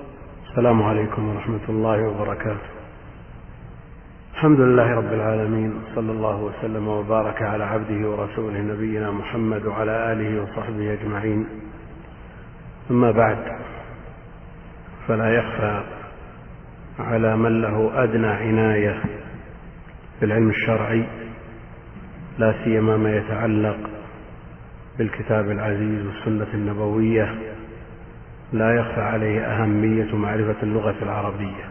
السلام عليكم ورحمة الله وبركاته. الحمد لله رب العالمين صلى الله وسلم وبارك على عبده ورسوله نبينا محمد وعلى آله وصحبه أجمعين. أما بعد فلا يخفى على من له أدنى عناية بالعلم الشرعي لا سيما ما يتعلق بالكتاب العزيز والسنة النبوية لا يخفى عليه أهمية معرفة اللغة العربية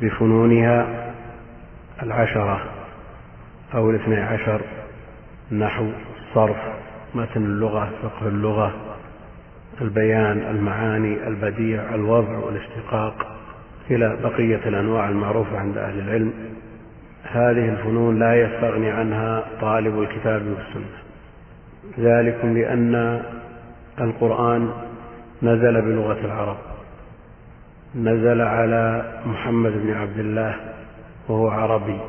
بفنونها العشرة أو الاثني عشر نحو الصرف متن اللغة فقه اللغة البيان المعاني البديع الوضع والاشتقاق إلى بقية الأنواع المعروفة عند أهل العلم. هذه الفنون لا يستغني عنها طالب الكتاب والسنة. ذلكم لأن القرآن نزل بلغة العرب نزل على محمد بن عبد الله وهو عربي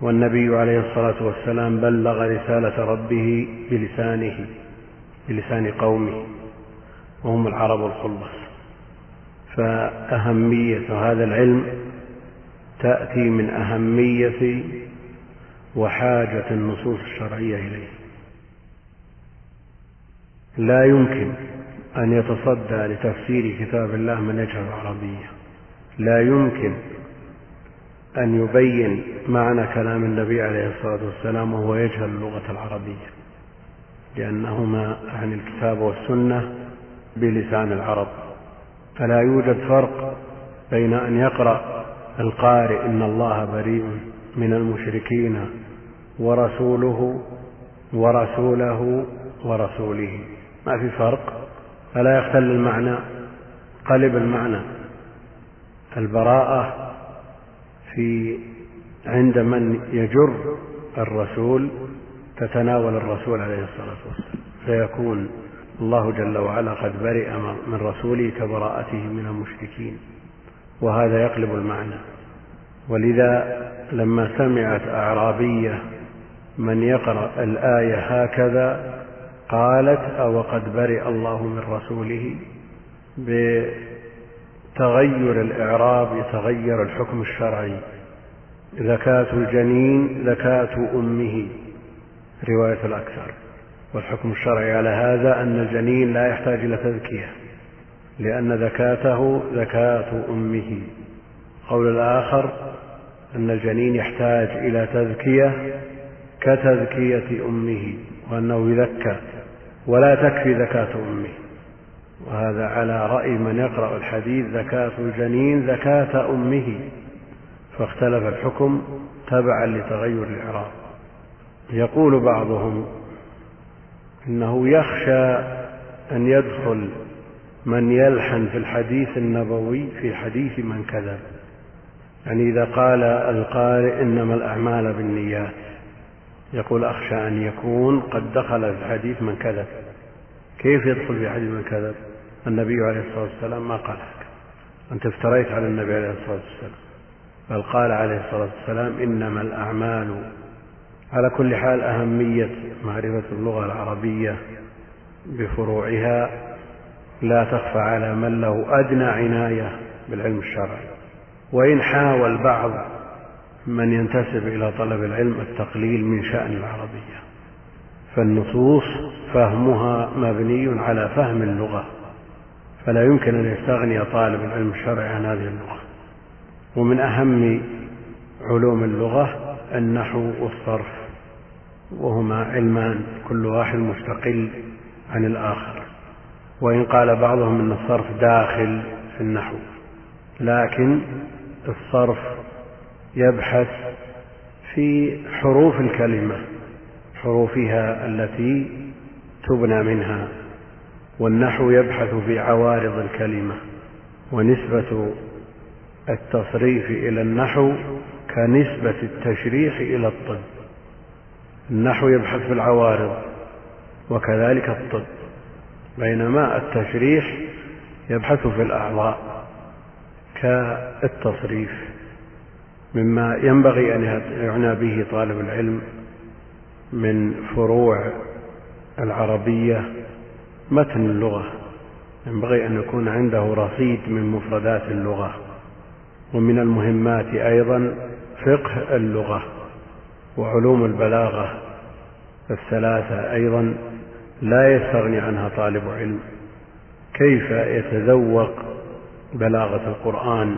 والنبي عليه الصلاة والسلام بلغ رسالة ربه بلسانه بلسان قومه وهم العرب الخلص. فأهمية هذا العلم تأتي من أهمية وحاجة النصوص الشرعية إليه. لا يمكن أن يتصدى لتفسير كتاب الله من يجهل العربية. لا يمكن أن يبين معنى كلام النبي عليه الصلاة والسلام وهو يجهل اللغة العربية لأنهما عن الكتاب والسنة بلسان العرب. فلا يوجد فرق بين أن يقرأ القارئ إن الله بريء من المشركين ورسوله ورسوله ورسوله. ما في فرق؟ فلا يختل المعنى قلب المعنى. البراءة في عند من يجر الرسول تتناول الرسول عليه الصلاة والسلام. فيكون الله جل وعلا قد برئ من رسوله كبراءته من المشركين وهذا يقلب المعنى. ولذا لما سمعت أعرابية من يقرأ الآية هكذا قالت أو قد برئ الله من رسوله بتغير الإعراب يتغير الحكم الشرعي. ذكاة الجنين ذكاة أمه. رواية الأكثر. والحكم الشرعي على هذا أن الجنين لا يحتاج إلى تذكية لأن ذكاته ذكاة أمه. قول الآخر أن الجنين يحتاج إلى تذكية كتذكية أمه وأنه يذكى. ولا تكفي ذكاة أمه وهذا على رأي من يقرأ الحديث زكاة الجنين زكاة أمه. فاختلف الحكم تبعا لتغير الإعراب. يقول بعضهم إنه يخشى أن يدخل من يلحن في الحديث النبوي في حديث من كذب. يعني إذا قال القارئ إنما الأعمال بالنيات. يقول أخشى أن يكون قد دخل في الحديث من كذب. كيف يدخل في حديث من كذب؟ النبي عليه الصلاة والسلام ما قال أنت افتريت على النبي عليه الصلاة والسلام. بل قال عليه الصلاة والسلام إنما الأعمال. على كل حال أهمية معرفة اللغة العربية بفروعها لا تخفى على من له أدنى عناية بالعلم الشرعي. وإن حاول بعض من ينتسب إلى طلب العلم التقليل من شأن العربية فالنصوص فهمها مبني على فهم اللغة فلا يمكن أن يستغني طالب العلم الشرعي عن هذه اللغة. ومن أهم علوم اللغة النحو والصرف وهما علمان كل واحد مستقل عن الآخر. وإن قال بعضهم أن الصرف داخل في النحو لكن الصرف يبحث في حروف الكلمة حروفها التي تبنى منها والنحو يبحث في عوارض الكلمة ونسبة التصريف إلى النحو كنسبة التشريح إلى الطب. النحو يبحث في العوارض وكذلك الطب بينما التشريح يبحث في الأعضاء كالتصريف. مما ينبغي أن يعنى به طالب العلم من فروع العربية متن اللغة. ينبغي أن يكون عنده رصيد من مفردات اللغة ومن المهمات أيضا فقه اللغة وعلوم البلاغة الثلاثة أيضا لا يستغني عنها طالب علم. كيف يتذوق بلاغة القرآن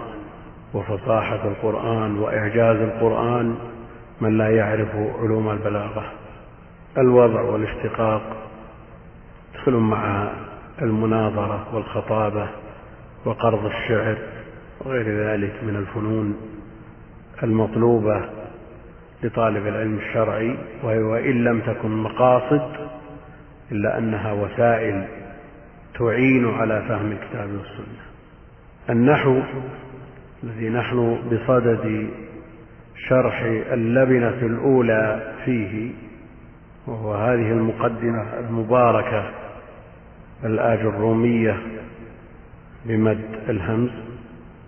وفصاحة القرآن وإعجاز القرآن من لا يعرف علوم البلاغة. الوضع والاشتقاق يدخل معها المناظرة والخطابة وقرض الشعر وغير ذلك من الفنون المطلوبة لطالب العلم الشرعي وهي وإن لم تكن مقاصد إلا أنها وسائل تعين على فهم الكتاب والسنة. النحو الذي نحن بصدد شرح اللبنة الأولى فيه وهو هذه المقدمة المباركة الآج الرومية بمد الهمز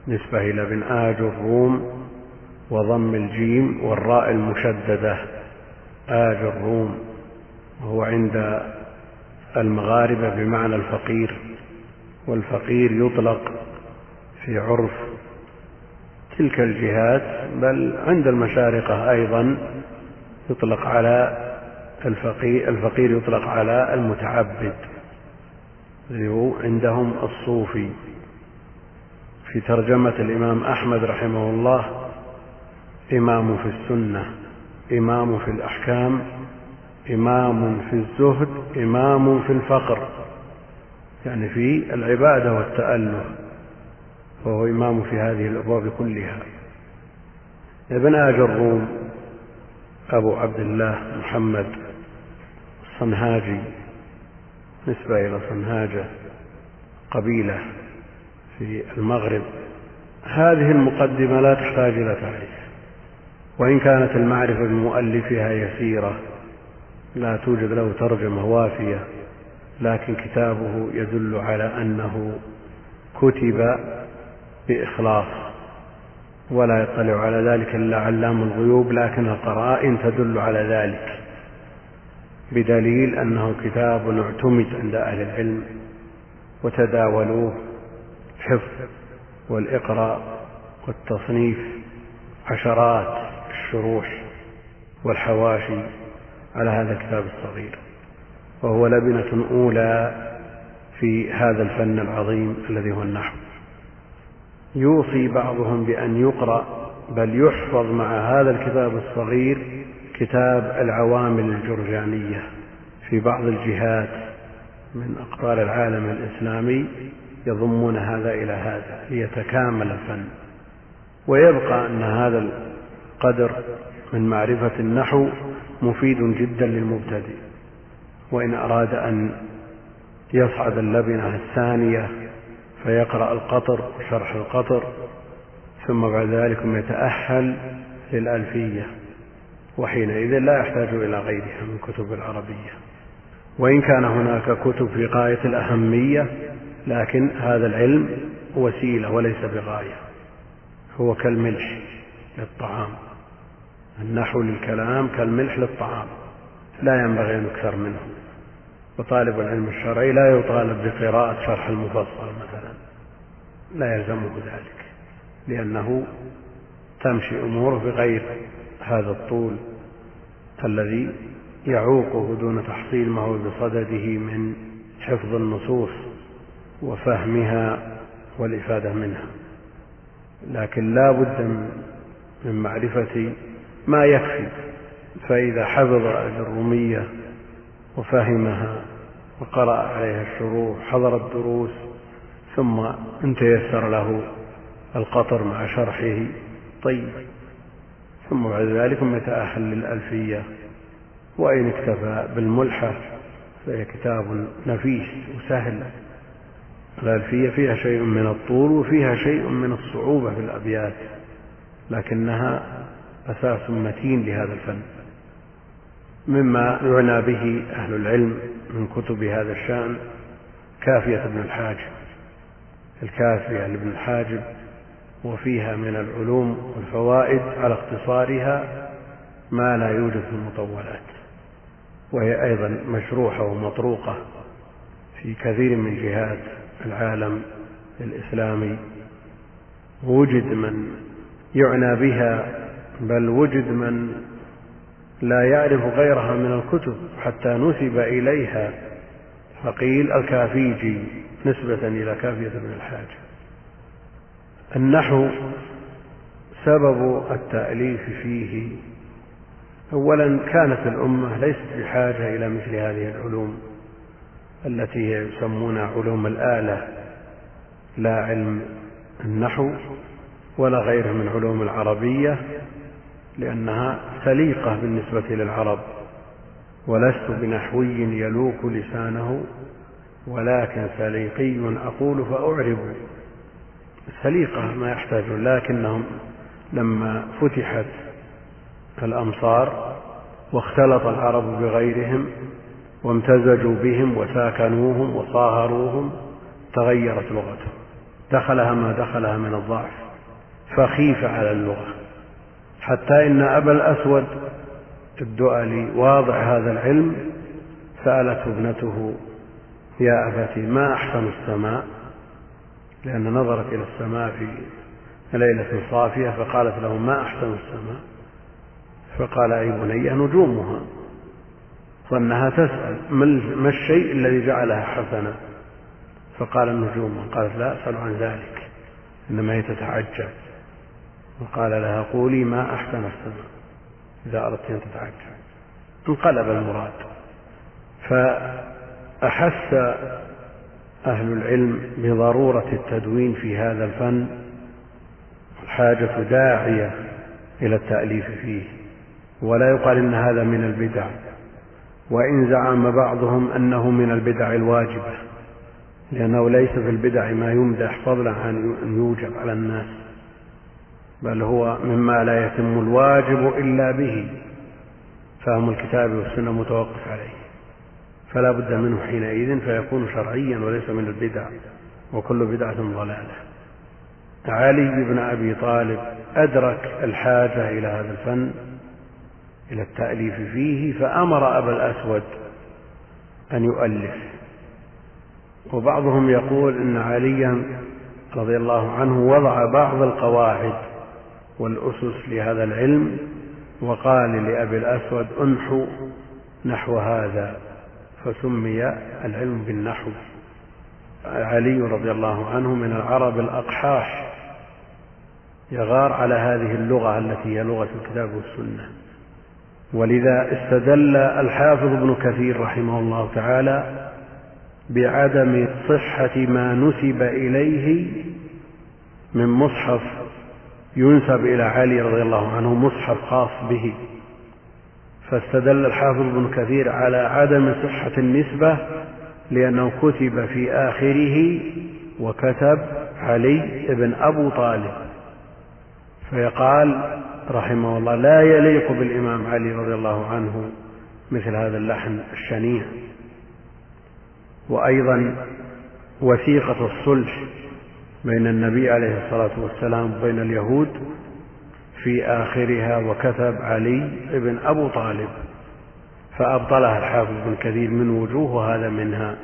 نسبة إلى بن آج الروم وضم الجيم والراء المشددة آج الروم وهو عند المغاربة بمعنى الفقير والفقير يطلق في عرف تلك الجهات بل عند المشارقة أيضا يطلق على الفقير, الفقير يطلق على المتعبد عندهم الصوفي. في ترجمة الإمام أحمد رحمه الله إمام في السنة إمام في الأحكام إمام في الزهد إمام في الفقر. يعني في العبادة والتأله وهو إمام في هذه الأبواب كلها. ابن آج الروم أبو عبد الله محمد الصنهاجي نسبة إلى صنهاجة قبيلة في المغرب. هذه المقدمة لا تحتاج إلى تعريف وإن كانت المعرفة بمؤلفها يسيرة لا توجد له ترجمة وافية لكن كتابه يدل على أنه كتب بإخلاص ولا يطلع على ذلك إلا علام الغيوب لكن القرائن تدل على ذلك بدليل أنه كتاب اعتمد عند أهل العلم وتداولوه الحفظ والإقراء والتصنيف عشرات الشروح والحواشي على هذا الكتاب الصغير. وهو لبنة أولى في هذا الفن العظيم الذي هو النحو. يوصي بعضهم بأن يقرأ بل يحفظ مع هذا الكتاب الصغير كتاب العوامل الجرجانية في بعض الجهات من أقطار العالم الإسلامي يضمون هذا إلى هذا ليتكامل الفن. ويبقى أن هذا القدر من معرفة النحو مفيد جدا للمبتدئ. وإن أراد أن يصعد اللبنة الثانية فيقرأ القطر وشرح القطر ثم بعد ذلك يتأهل للألفية وحينئذ لا يحتاج إلى غيرها من كتب العربية. وإن كان هناك كتب في غاية الأهمية لكن هذا العلم وسيلة وليس بغاية هو كالملح للطعام. النحو للكلام كالملح للطعام لا ينبغي أن يكثر منه. وطالب العلم الشرعي لا يطالب بقراءة شرح المفصل مثلا. لا يلزمه ذلك لأنه تمشي أموره بغير هذا الطول الذي يعوقه دون تحصيل ما هو بصدده من حفظ النصوص وفهمها والإفادة منها. لكن لا بد من معرفة ما يكفي فإذا حفظ الرومية وفهمها وقرأ عليها الشروح حضر الدروس ثم إن تيسر له القطر مع شرحه. طيب. ثم بعد ذلك يتأهل للألفية؟ وإن اكتفى بالملحة فهي كتاب نفيس وسهل. الألفية فيها شيء من الطول وفيها شيء من الصعوبة في الأبيات لكنها أساس متين لهذا الفن. مما يعنى به أهل العلم من كتب هذا الشأن كافية ابن الحاجب الكافية لابن الحاجب وفيها من العلوم والفوائد على اختصارها ما لا يوجد في المطولات وهي أيضا مشروحة ومطروقة في كثير من جهات العالم الإسلامي. وجد من يعنى بها بل وجد من لا يعرف غيرها من الكتب حتى نسب إليها فقيل الكافيجي. نسبة إلى كافية بن الحاج. النحو سبب التأليف فيه. أولا كانت الأمة ليست بحاجة إلى مثل هذه العلوم التي هي يسمون علوم الآلة. لا علم النحو ولا غيره من علوم العربية لأنها سليقة بالنسبة للعرب ولست بنحوي يلوك لسانه ولكن سليقي أقول فأعرب سليقة ما يحتاجون لكنهم لما فتحت الأمصار واختلط العرب بغيرهم وامتزجوا بهم وساكنوهم وصاهروهم تغيرت لغتهم. دخلها ما دخلها من الضعف فخيف على اللغة. حتى إن أبا الأسود الدؤلي واضع هذا العلم سألته ابنته يا أبتي ما أحسن السماء؟ لأن نظرت إلى السماء في ليلة صافية فقالت له ما أحسن السماء؟ فقال أي بني نجومها ظنها تسأل ما الشيء الذي جعلها حسنة؟ فقال النجوم. قالت لا أسأل عن ذلك إنما هي تتعجب. وقال لها قولي ما أحسن السماء؟ إذا أردت أن تتعجب. انقلب المراد. فأحس أهل العلم بضرورة التدوين في هذا الفن؟ الحاجة داعية إلى التأليف فيه ولا يقال إن هذا من البدع. وإن زعم بعضهم أنه من البدع الواجبة لأنه ليس في البدع ما يمدح فضلا عن أن يوجب على الناس بل هو مما لا يتم الواجب إلا به. فهم الكتاب والسنة متوقف عليه. فلا بد منه حينئذ فيكون شرعيا وليس من البدع وكل بدعة ضلالة. علي بن أبي طالب أدرك الحاجة إلى هذا الفن إلى التأليف فيه فأمر أبا الأسود أن يؤلف. وبعضهم يقول إن عليا رضي الله عنه وضع بعض القواعد والأسس لهذا العلم وقال لأبي الأسود انحو نحو هذا. فسمي العلم بالنحو. علي رضي الله عنه من العرب الأقحاح يغار على هذه اللغة التي هي لغة الكتاب والسنة. ولذا استدل الحافظ ابن كثير رحمه الله تعالى بعدم صحة ما نسب إليه من مصحف ينسب إلى علي رضي الله عنه مصحف خاص به. فاستدل الحافظ ابن كثير على عدم صحة النسبة لأنه كتب في آخره وكتب علي بن أبو طالب. فيقال رحمه الله لا يليق بالإمام علي رضي الله عنه مثل هذا اللحن الشنيع. وأيضا وثيقة الصلح بين النبي عليه الصلاة والسلام وبين اليهود في آخرها وكتب علي بن أبو طالب فأبطلها الحافظ بن كثير من وجوه وهذا منها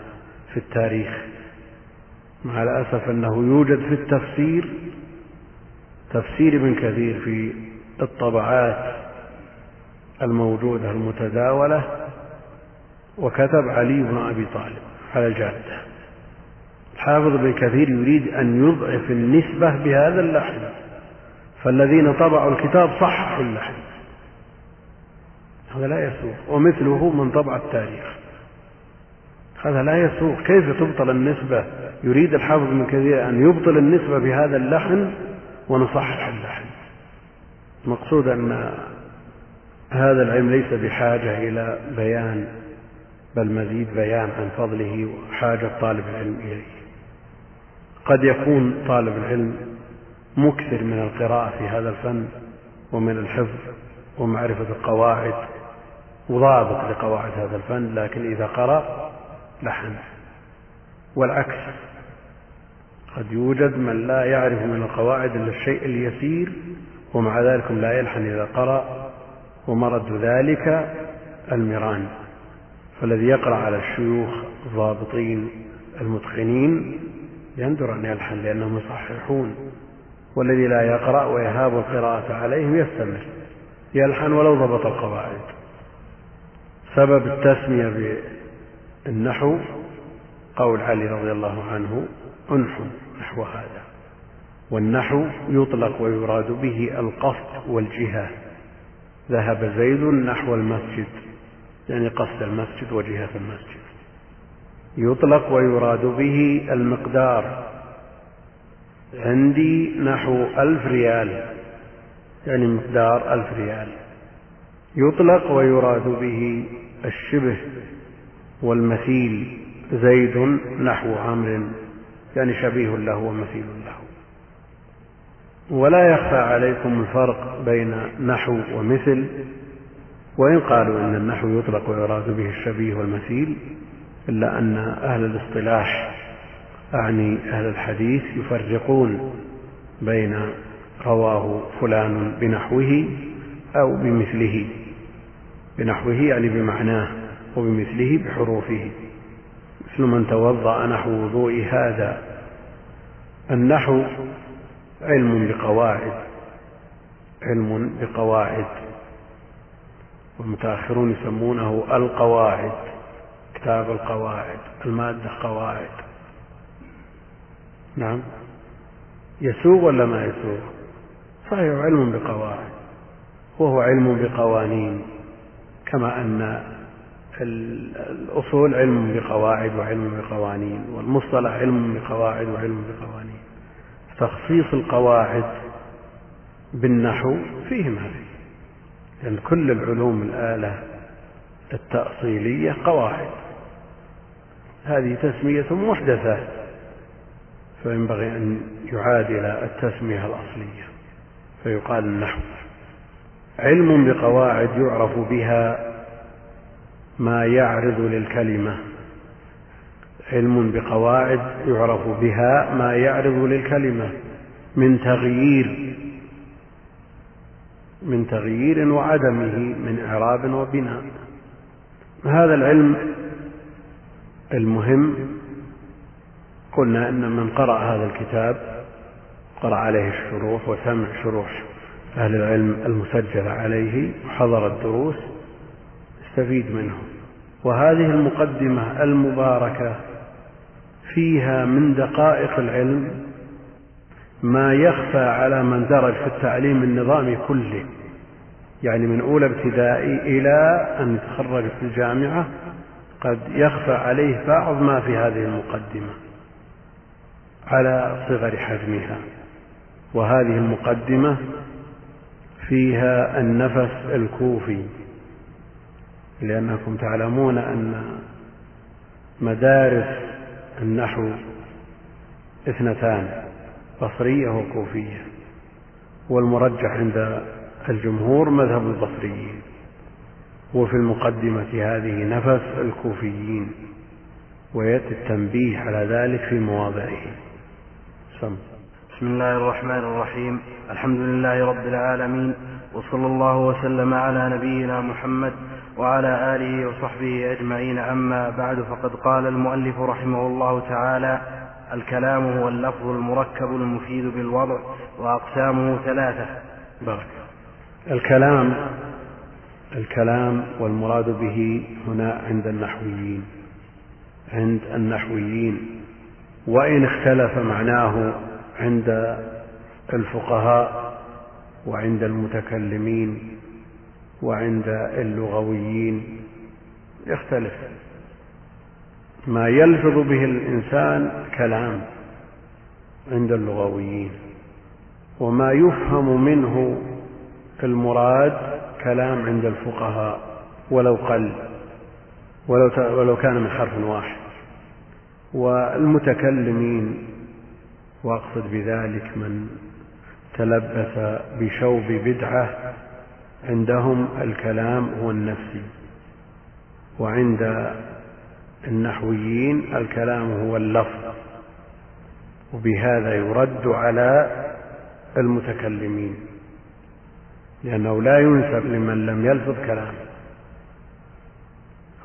في التاريخ. مع الأسف أنه يوجد في التفسير تفسير ابن كثير في الطبعات الموجودة المتداولة وكتب علي بن أبي طالب على الجادة. الحافظ ابن كثير يريد أن يضعف النسبة بهذا اللحن. فالذين طبعوا الكتاب صححوا اللحن هذا لا يسوق ومثله من طبع التاريخ. هذا لا يسوق كيف تبطل النسبة؟ يريد الحافظ ابن كثير أن يبطل النسبة بهذا اللحن ونصحح اللحن. المقصود أن هذا العلم ليس بحاجة إلى بيان بل مزيد بيان عن فضله وحاجة طالب العلم إليه. قد يكون طالب العلم مكثر من القراءة في هذا الفن ومن الحفظ ومعرفة القواعد وضابط لقواعد هذا الفن لكن إذا قرأ لحن. والعكس قد يوجد من لا يعرف من القواعد إلا الشيء اليسير ومع ذلك لا يلحن إذا قرأ ومرد ذلك المران فالذي يقرأ على الشيوخ الضابطين المتقنين يندر أن يلحن لأنهم يصححون. والذي لا يقرأ ويهاب القراءة عليهم يستمر يلحن ولو ضبط القواعد. سبب التسمية بالنحو قول علي رضي الله عنه انحو نحو هذا. والنحو يطلق ويراد به القصد والجهة. ذهب زيد نحو المسجد يعني قصد المسجد وجهة المسجد. يطلق ويراد به المقدار عندي نحو ألف ريال يعني مقدار ألف ريال. يطلق ويراد به الشبه والمثيل زيد نحو عمرو يعني شبيه له ومثيل له. ولا يخفى عليكم الفرق بين نحو ومثل وإن قالوا إن النحو يطلق ويراد به الشبيه والمثيل إلا أن أهل الاصطلاح أعني أهل الحديث يفرقون بين رواه فلان بنحوه أو بمثله. بنحوه يعني بمعناه وبمثله بحروفه. مثل من توضأ نحو وضوء هذا. النحو علم بقواعد. علم بقواعد. والمتأخرون يسمونه القواعد. كتاب القواعد. المادة قواعد. نعم. يسوغ ولا ما يسوغ؟ صحيح علم بقواعد وهو علم بقوانين كما أن الأصول علم بقواعد وعلم بقوانين والمصطلح علم بقواعد وعلم بقوانين. تخصيص القواعد بالنحو فيه ما فيه لأن كل العلوم الآلة التأصيلية قواعد. هذه تسمية محدثة. فينبغي أن يعادل التسمية الأصلية فيقال النحو. علم بقواعد يعرف بها ما يعرض للكلمة. علم بقواعد يعرف بها ما يعرض للكلمة. من تغيير من تغيير وعدمه من إعراب وبناء. هذا العلم المهم قلنا أن من قرأ هذا الكتاب قرأ عليه الشروح وسمع شروح أهل العلم المسجلة عليه وحضر الدروس استفيد منه وهذه المقدمة المباركة فيها من دقائق العلم ما يخفى على من درج في التعليم النظامي كله يعني من أولى ابتدائي إلى أن يتخرج في الجامعة قد يخفى عليه بعض ما في هذه المقدمة. على صغر حجمها. وهذه المقدمة فيها النفس الكوفي. لأنكم تعلمون أن مدارس النحو اثنتان بصرية وكوفية والمرجح عند الجمهور مذهب البصريين. وفي المقدمة هذه نفس الكوفيين ويأتي التنبيه على ذلك في مواضعه. سم بسم الله الرحمن الرحيم. الحمد لله رب العالمين وصلى الله وسلم على نبينا محمد وعلى آله وصحبه أجمعين. أما بعد فقد قال المؤلف رحمه الله تعالى الكلام هو اللفظ المركب المفيد بالوضع وأقسامه ثلاثة. بارك الكلام الكلام والمراد به هنا عند النحويين عند النحويين. وإن اختلف معناه عند الفقهاء وعند المتكلمين وعند اللغويين يختلف. ما يلفظ به الإنسان كلام عند اللغويين وما يفهم منه المراد كلام عند الفقهاء ولو قل ولو ولو كان من حرف واحد. والمتكلمين واقصد بذلك من تلبس بشوب بدعة عندهم الكلام هو النفسي وعند النحويين الكلام هو اللفظ وبهذا يرد على المتكلمين لأنه لا ينسب لمن لم يلفظ كلام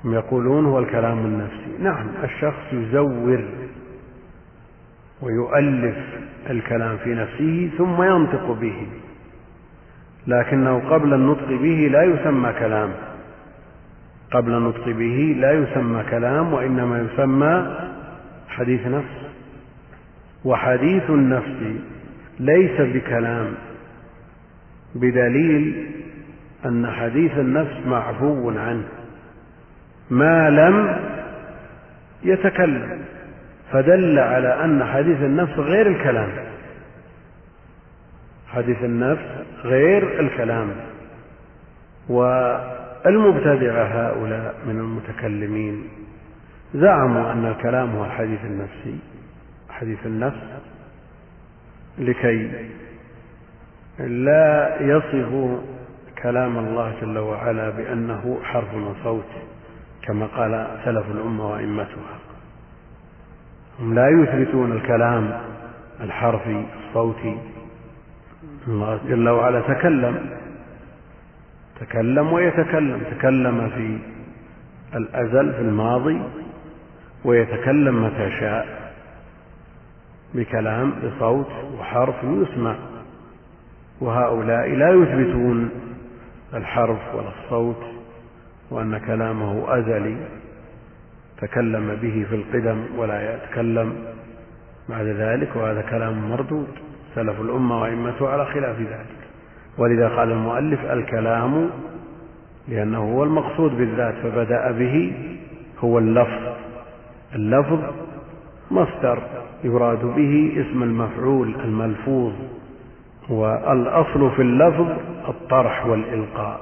هم يقولون هو الكلام النفسي. نعم. الشخص يزور ويؤلف الكلام في نفسه ثم ينطق به لكنه قبل النطق به لا يسمى كلام. قبل النطق به لا يسمى كلام وإنما يسمى حديث نفس. وحديث النفس ليس بكلام بدليل أن حديث النفس معفو عنه. ما لم يتكلم فدل على أن حديث النفس غير الكلام. حديث النفس غير الكلام. والمبتدعة هؤلاء من المتكلمين زعموا أن الكلام هو الحديث النفسي. حديث النفس لكي لا يصفوا كلام الله جل وعلا بأنه حرف وصوت. كما قال سلف الأمة وأئمتها. هم لا يثبتون الكلام الحرفي الصوتي. الله جل وعلا تكلم. تكلم ويتكلم. تكلم في الأزل في الماضي ويتكلم متى شاء. بكلام بصوت وحرف يسمع. وهؤلاء لا يثبتون الحرف ولا الصوت. وأن كلامه أزلي تكلم به في القدم ولا يتكلم بعد ذلك وهذا كلام مردود سلف الأمة وأئمته على خلاف ذلك. ولذا قال المؤلف الكلام لأنه هو المقصود بالذات فبدأ به هو اللفظ. اللفظ مصدر يراد به اسم المفعول الملفوظ والأصل في اللفظ الطرح والإلقاء.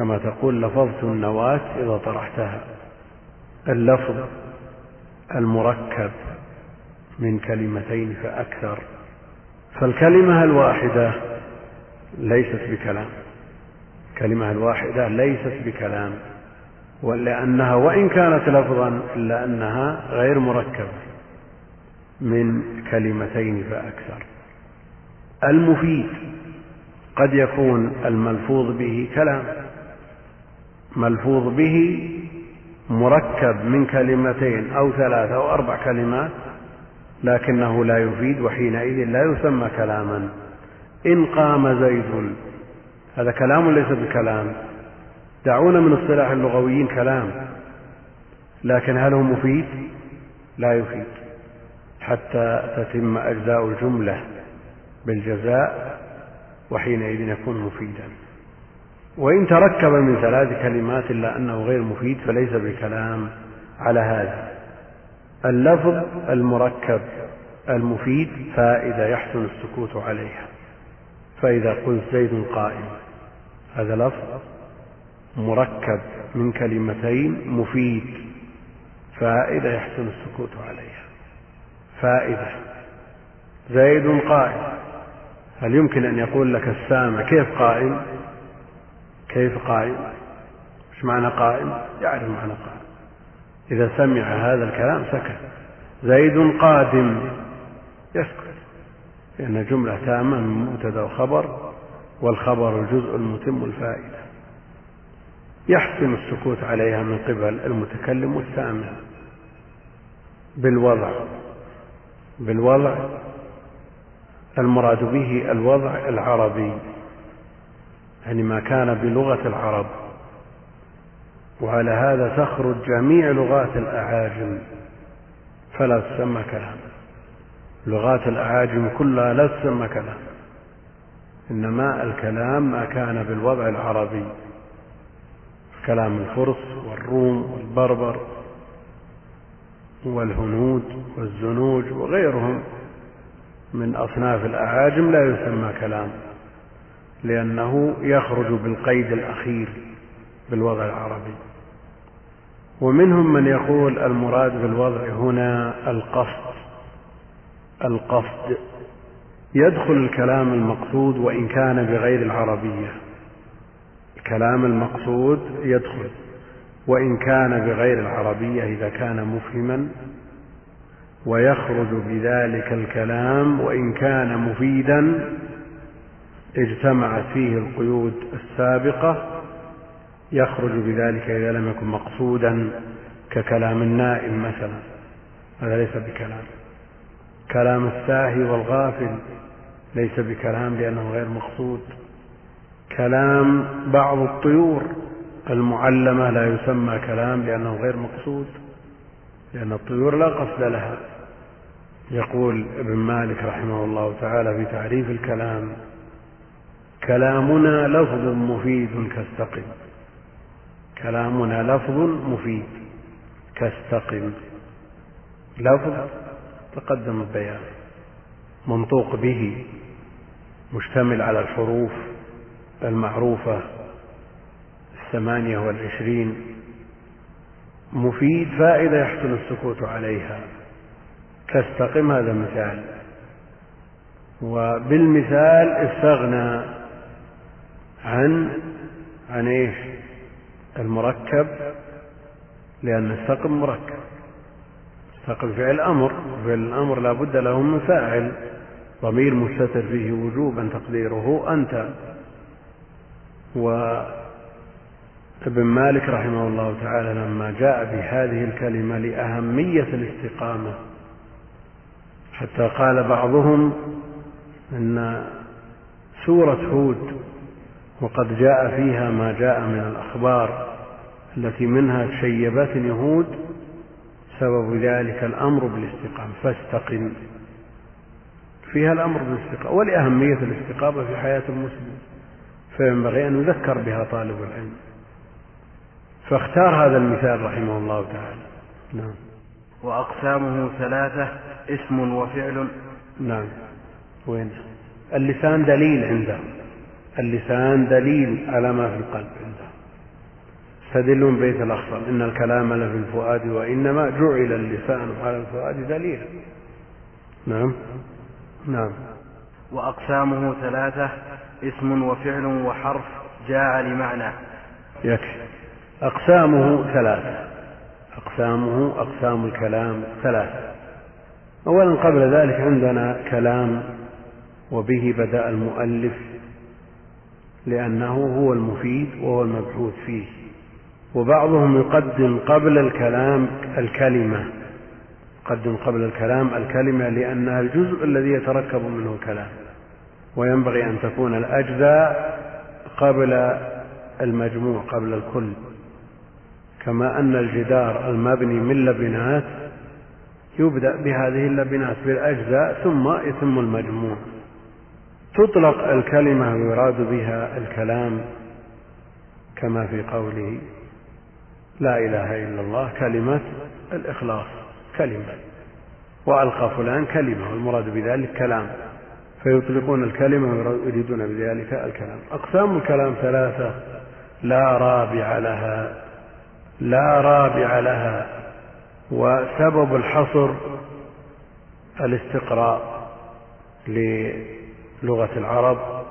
كما تقول لفظت النواة إذا طرحتها. اللفظ المركب من كلمتين فأكثر. فالكلمة الواحدة ليست بكلام. الكلمة الواحدة ليست بكلام. ولأنها وإن كانت لفظا إلا أنها غير مركبة من كلمتين فأكثر. المفيد قد يكون الملفوظ به كلام. ملفوظ به مركب من كلمتين أو ثلاث أو أربع كلمات لكنه لا يفيد وحينئذ لا يسمى كلاما. إن قام زيد هذا كلام ليس بكلام. دعونا من اصطلاح اللغويين كلام لكن هل هو مفيد؟ لا يفيد. حتى تتم أجزاء الجملة بالجزاء وحينئذ يكون مفيدا. وإن تركب من ثلاث كلمات إلا أنه غير مفيد فليس بكلام على هذا. اللفظ المركب المفيد فائدة يحسن السكوت عليها. فإذا قلت زيد قائم. هذا لفظ مركب من كلمتين مفيد فائدة يحسن السكوت عليها. فائدة. زيد قائم. هل يمكن أن يقول لك السامع كيف قائم؟ كيف قائم إيش معنى قائم يعرف معنى قائم إذا سمع هذا الكلام سكت. زيد قادم. يسكت. لأن جملة تامة من مبتدأ وخبر والخبر الجزء المتم الفائدة. يحسن السكوت عليها من قبل المتكلم والسامع. بالوضع. بالوضع. المراد به الوضع العربي. يعني ما كان بلغة العرب. وعلى هذا تخرج جميع لغات الأعاجم. فلا تسمى كلاما لغات الأعاجم كلها لا تسمى كلام. إنما الكلام ما كان بالوضع العربي. كلام الفرس والروم والبربر والهنود والزنوج وغيرهم من أصناف الأعاجم لا يسمى كلام. لأنه يخرج بالقيد الأخير بالوضع العربي. ومنهم من يقول المراد بالوضع هنا القصد. القصد يدخل الكلام المقصود وإن كان بغير العربية. الكلام المقصود يدخل وإن كان بغير العربية إذا كان مفهما ويخرج بذلك الكلام وإن كان مفيدا اجتمعت فيه القيود السابقة يخرج بذلك إذا لم يكن مقصودا ككلام النائم مثلا. هذا ليس بكلام. كلام الساهي والغافل ليس بكلام لأنه غير مقصود. كلام بعض الطيور المعلمة لا يسمى كلام لأنه غير مقصود لأن الطيور لا قصد لها. يقول ابن مالك رحمه الله تعالى في تعريف الكلام كلامنا لفظ مفيد كاستقم. كلامنا لفظ مفيد كاستقم. لفظ تقدم البيان. منطوق به. مشتمل على الحروف المعروفة. الثمانية والعشرين. مفيد فائدة يحسن السكوت عليها. كاستقم هذا مثال. وبالمثال استغنى. عن عن إيش؟ المركب لأن استقم مركب. استقم فعل أمر فعل الأمر لا بد له من فاعل. ضمير مستتر فيه وجوبا تقديره أنت. وابن مالك رحمه الله تعالى لما جاء بهذه الكلمة لأهمية الاستقامة حتى قال بعضهم أن سورة هود وقد جاء فيها ما جاء من الأخبار التي منها شيبات يهود سبب ذلك الأمر بالاستقامة فاستقم. فيها الأمر بالاستقامة ولأهمية الاستقامة في حياة المسلم فينبغي أن يذكر بها طالب العلم. فاختار هذا المثال رحمه الله تعالى. نعم. وأقسامه ثلاثة اسم وفعل. نعم. وين؟ اللسان دليل عنده. اللسان دليل على ما في القلب عنده. استدلون بيت الأخصر. إن الكلام لفي الفؤاد وإنما جعل اللسان على الفؤاد دليلا. نعم. نعم. وأقسامه ثلاثة اسم وفعل وحرف جاء لمعنى. يكفي أقسامه ثلاثة. أقسامه أقسام الكلام ثلاثة. أولا قبل ذلك عندنا كلام وبه بدأ المؤلف لأنه هو المفيد وهو المبحوث فيه. وبعضهم يقدم قبل الكلام الكلمة. يقدم قبل الكلام الكلمة لأنها الجزء الذي يتركب منه الكلام. وينبغي أن تكون الأجزاء قبل المجموع قبل الكل. كما أن الجدار المبني من لبنات يبدأ بهذه اللبنات بالأجزاء ثم يتم المجموع. تطلق الكلمة ويراد بها الكلام كما في قوله لا إله إلا الله كلمة الإخلاص كلمة. وألقى فلان كلمة والمراد بذلك كلام. فيطلقون الكلمة ويريدون بذلك الكلام. أقسام الكلام ثلاثة. لا رابع لها. لا رابع لها. وسبب الحصر الاستقراء للغة العرب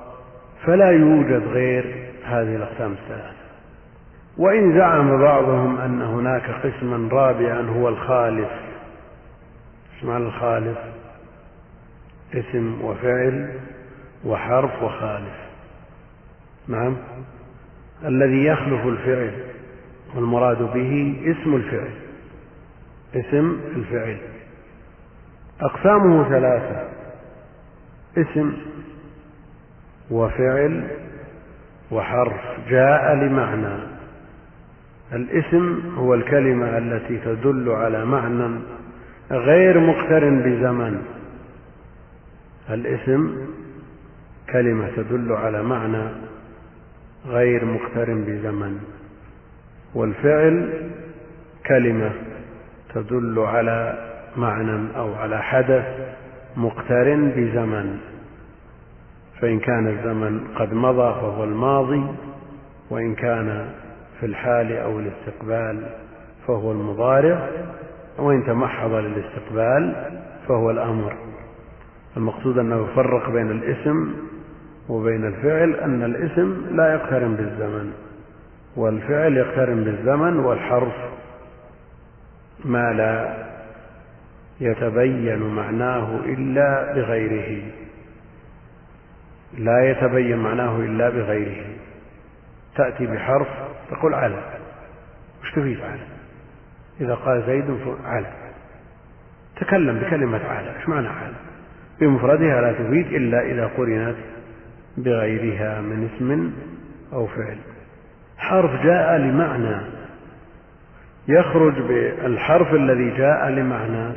فلا يوجد غير هذه الأقسام الثلاثة. وإن زعم بعضهم أن هناك قسما رابعا هو الخالف إيش معنى الخالف اسم وفعل وحرف وخالف نعم. الذي يخلف الفعل والمراد به اسم الفعل. اسم الفعل. أقسامه ثلاثة. اسم وفعل وحرف جاء لمعنى. الاسم هو الكلمة التي تدل على معنى غير مقترن بزمن. الاسم كلمة تدل على معنى غير مقترن بزمن. والفعل كلمة تدل على معنى أو على حدث مقترن بزمن. فإن كان الزمن قد مضى فهو الماضي وإن كان في الحال أو الاستقبال فهو المضارع وإن تمحض للاستقبال فهو الأمر. المقصود أنه يفرق بين الاسم وبين الفعل أن الاسم لا يقترن بالزمن والفعل يقترن بالزمن والحرف ما لا يتبين معناه إلا بغيره. لا يتبين معناه إلا بغيره. تأتي بحرف تقول على. وش تفيد على إذا قال زيد على. تكلم بكلمة على. إيش معنى على؟ بمفردها لا تفيد إلا إذا قرنت بغيرها من اسم أو فعل. حرف جاء لمعنى. يخرج بالحرف الذي جاء لمعنى.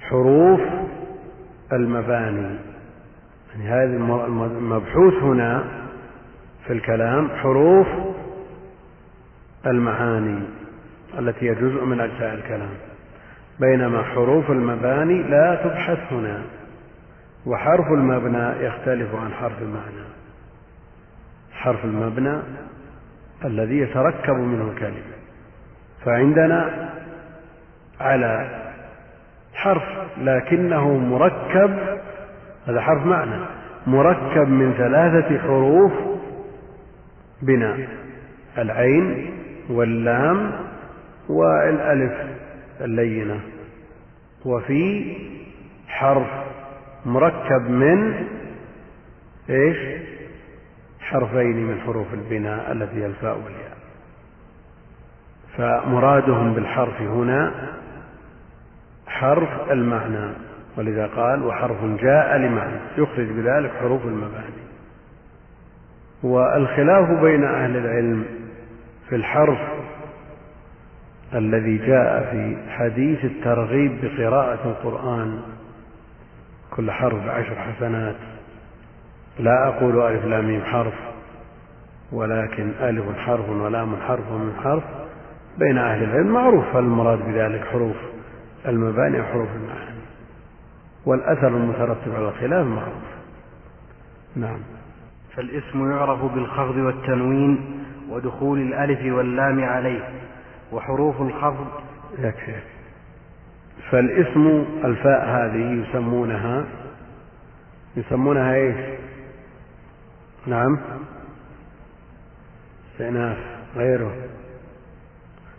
حروف المباني. يعني هذا المبحوث هنا في الكلام حروف المعاني التي هي جزء من أجزاء الكلام. بينما حروف المباني لا تبحث هنا وحرف المبنى يختلف عن حرف المعنى. حرف المبنى الذي يتركب منه الكلمة. فعندنا على حرف لكنه مركب هذا حرف معنى. مركب من ثلاثة حروف بناء العين واللام والألف اللينة. وفي حرف مركب من إيش؟ حرفين من حروف البناء التي هي الفاء والياء. فمرادهم بالحرف هنا حرف المعنى. ولذا قال وحرف جاء لمعنى يخرج بذلك حروف المباني والخلاف بين أهل العلم في الحرف الذي جاء في حديث الترغيب بقراءة القرآن كل حرف بعشر حسنات. لا أقول ألف لام ميم حرف ولكن ألف حرف ولام حرف ومن حرف بين أهل العلم. معروف المراد بذلك حروف المباني وحروف المعاني. والأثر المترتب على الخلاف معروف. نعم. فالاسم يعرف بالخفض والتنوين ودخول الألف واللام عليه وحروف الخفض يكفي. فالاسم الفاء هذه يسمونها يسمونها إيش؟ نعم. استئناف غيره.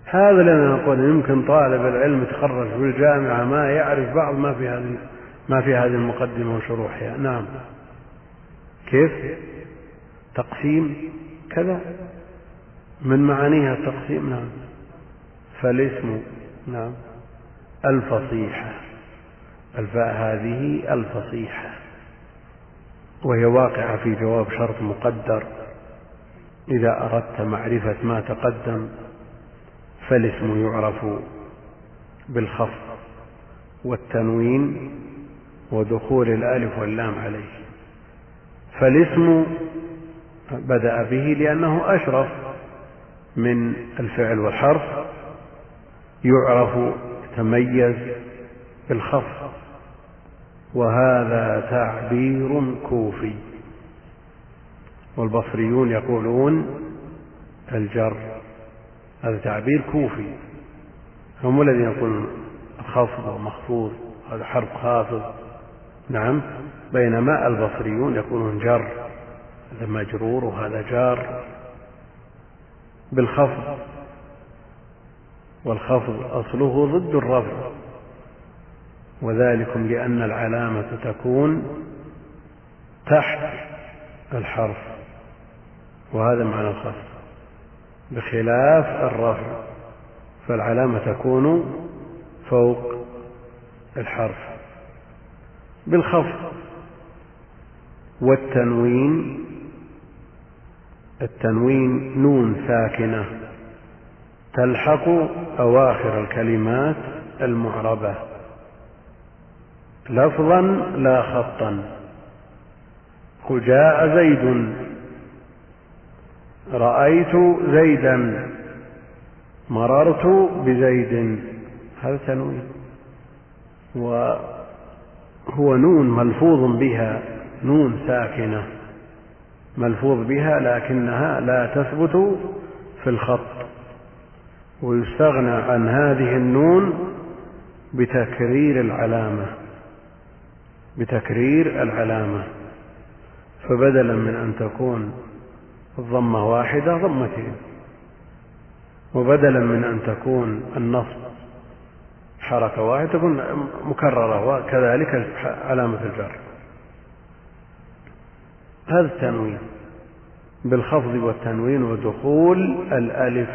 هذا لنا نقول يمكن طالب العلم يتخرج في الجامعة ما يعرف بعض ما في هذه ما في هذه المقدمة وشروحها. نعم. كيف؟ تقسيم كذا. من معانيها التقسيم؟ نعم. فالاسم نعم الفصيحة. الفاء هذه الفصيحة. وهي واقعة في جواب شرط مقدر. إذا أردت معرفة ما تقدم فالاسم يعرف بالخفض والتنوين ودخول الألف واللام عليه. فالاسم بدأ به لأنه أشرف من الفعل والحرف يعرف يتميز بالخفض وهذا تعبير كوفي. والبصريون يقولون الجر. هذا تعبير كوفي. هم الذين يقولون خفض ومخفوض هذا حرف خافض. نعم. بينما البصريون يقولون جر هذا مجرور وهذا جار. بالخفض. والخفض أصله ضد الرفع وذلكم لأن العلامة تكون تحت الحرف. وهذا معنى الخفض. بخلاف الرفع فالعلامة تكون فوق الحرف. بالخفض. والتنوين التنوين نون ساكنة تلحق أواخر الكلمات المعربة. لفظا لا خطا. جاء زيد. رأيت زيدا. مررت بزيد. هذا تنوين. وهو نون ملفوظ بها نون ساكنة ملفوظ بها لكنها لا تثبت في الخط ويستغنى عن هذه النون بتكرير العلامة بتكرير العلامة. فبدلا من أن تكون الضمة واحدة ضمتين. وبدلا من أن تكون النصب حركة واحدة تكون مكررة وكذلك علامة الجر. هذا التنوين بالخفض والتنوين ودخول الألف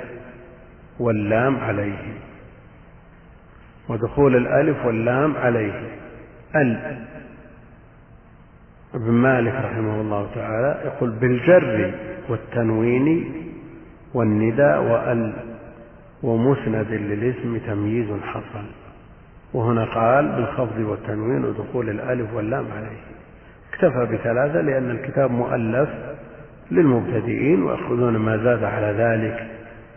واللام عليه. ودخول الألف واللام عليه. ال ابن مالك رحمه الله تعالى يقول بالجر والتنوين والنداء وال ومسند للاسم تمييز حصل. وهنا قال بالخفض والتنوين ودخول الألف واللام عليه. اكتفى بثلاثة لأن الكتاب مؤلف للمبتدئين ويأخذون ما زاد على ذلك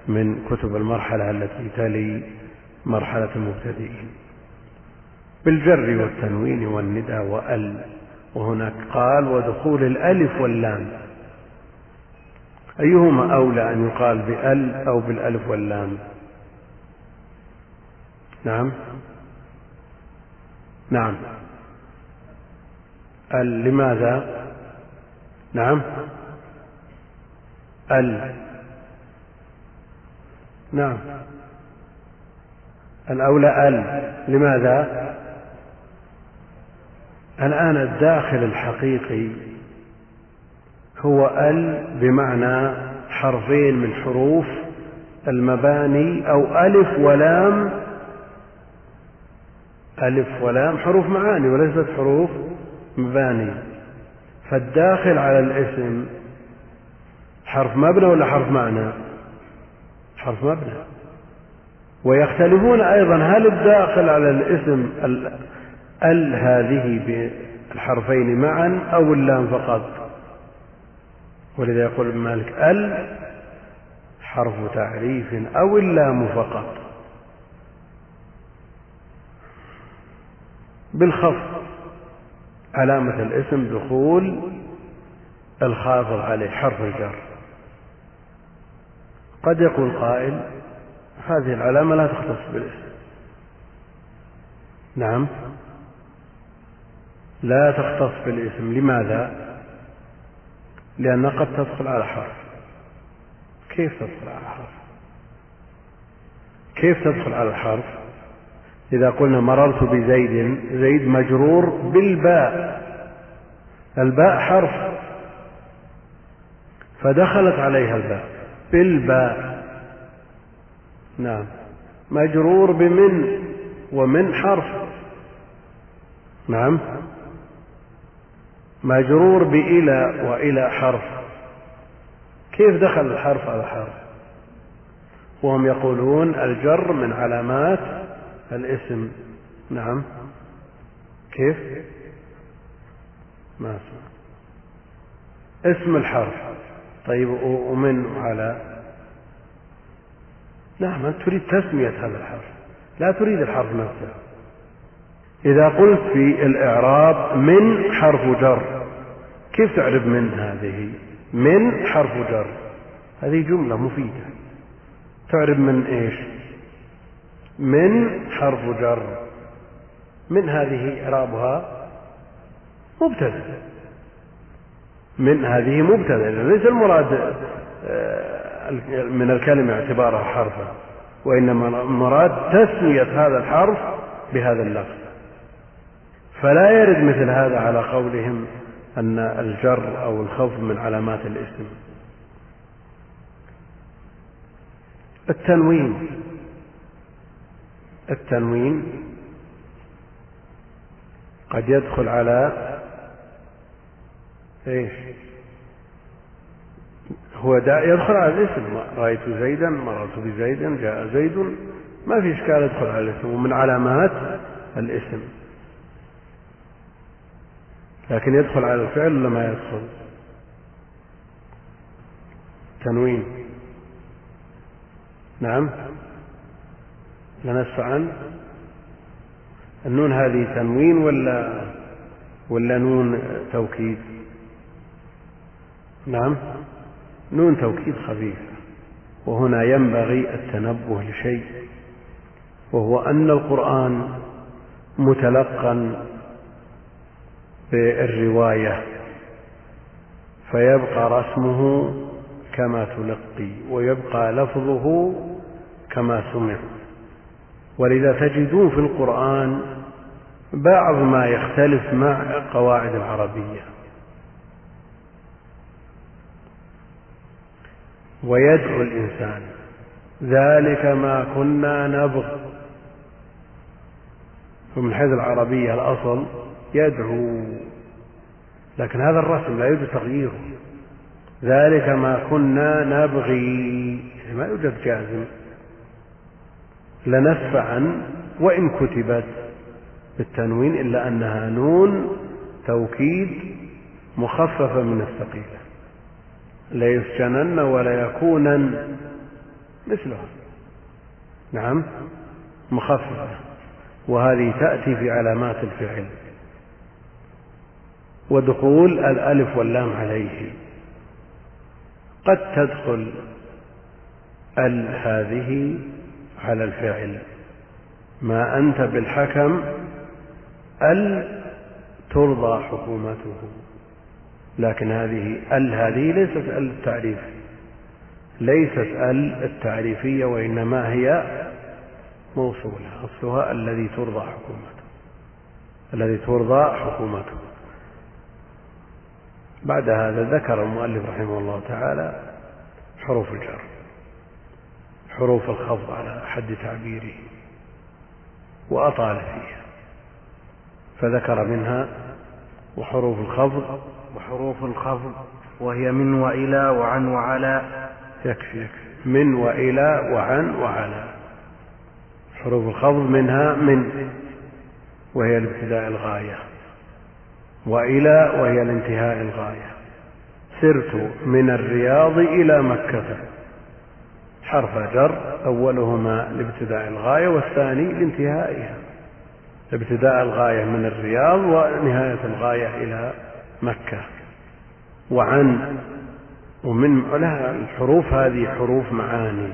من كتب المرحلة التي تلي مرحلة المبتدئين. بالجر والتنوين والندى وأل. وهناك قال ودخول الألف واللام. أيهما أولى أن يقال بأل أو بالألف واللام؟ نعم. نعم. ال لماذا؟ نعم. ال. نعم. الأولى ال. لماذا؟ الآن الداخل الحقيقي هو ال بمعنى حرفين من حروف المباني أو ألف ولام ألف ولام حروف معاني وليست حروف مباني. فالداخل على الاسم حرف مبنى ولا حرف معنى؟ حرف مبنى. ويختلفون أيضا هل الداخل على الاسم ال هذه بالحرفين معا أو اللام فقط؟ ولذا يقول ابن مالك ال حرف تعريف أو اللام فقط. بالخفض. علامة الاسم دخول الخافض عليه حرف الجر. قد يقول قائل هذه العلامة لا تختص بالاسم. نعم. لا تختص بالاسم. لماذا؟ لأنها قد تدخل على حرف. كيف تدخل على حرف؟ كيف تدخل على الحرف؟ إذا قلنا مررت بزيد زيد مجرور بالباء. الباء حرف. فدخلت عليها الباء. بالباء. نعم. مجرور بمن ومن حرف. نعم. مجرور بإلى وإلى حرف. كيف دخل الحرف على حرف؟ وهم يقولون الجر من علامات الاسم نعم. كيف؟ ما اسمع اسم الحرف. طيب ومن على؟ نعم أنت تريد تسمية هذا الحرف. لا تريد الحرف نفسه. إذا قلت في الإعراب من حرف جر كيف تعرف من هذه؟ من حرف جر. هذه جملة مفيدة. تعرف من إيش؟ من حرف جر. من هذه إعرابها مبتدأ. من هذه مبتدأ. ليس المراد آه، من الكلمة اعتبارها حرفا وإنما المراد تسمية هذا الحرف بهذا اللفظ. فلا يرد مثل هذا على قولهم أن الجر أو الخفض من علامات الاسم. التنوين. التنوين قد يدخل على إيش؟ هو يدخل على الاسم. رأيت زيدا مررت بزيد جاء زيد. ما في إشكال يدخل على الاسم ومن علامات الاسم. لكن يدخل على الفعل ولا ما يدخل؟ تنوين. نعم. لا نسف عن النون هذه تنوين ولا ولا نون توكيد؟ نعم نون توكيد خفيفة وهنا ينبغي التنبه لشيء وهو أن القرآن متلقا بالرواية فيبقى رسمه كما تلقي ويبقى لفظه كما سمع. ولذا تجدون في القرآن بعض ما يختلف مع قواعد العربية. ويدعو الإنسان ذلك ما كنا نبغ. ومن حيث العربية الأصل يدعو لكن هذا الرسم لا يوجد تغييره ذلك ما كنا نبغي ما يوجد جازم. لنسفعا وإن كتبت بالتنوين إلا أنها نون توكيد مخففة من الثقيلة. ليسجنن ولا يكونن مثلها. نعم مخففة. وهذه تأتي في علامات الفعل. ودخول الألف واللام عليه. قد تدخل ال هذه على الفعل ما أنت بالحكم أل ترضى حكومته. لكن هذه أل هذه ليست أل التعريف. ليست أل التعريفية وإنما هي موصولة. أصلها الذي ترضى حكومته. الذي ترضى حكومته. بعد هذا ذكر المؤلف رحمه الله تعالى حروف الجر. حروف الخفض على حد تعبيره وأطال فيها فذكر منها وحروف الخفض. وحروف الخفض وهي من وإلى وعن وعلى. يكفي يكفي. من وإلى وعن وعلى. حروف الخفض منها من وهي الابتداء الغاية. وإلى وهي الانتهاء الغاية. سرت من الرياض إلى مكة. حرف جر أولهما لابتداء الغاية والثاني لانتهائها. ابتداء الغاية من الرياض ونهاية الغاية إلى مكة. وعن ومن لها الحروف هذه حروف معاني.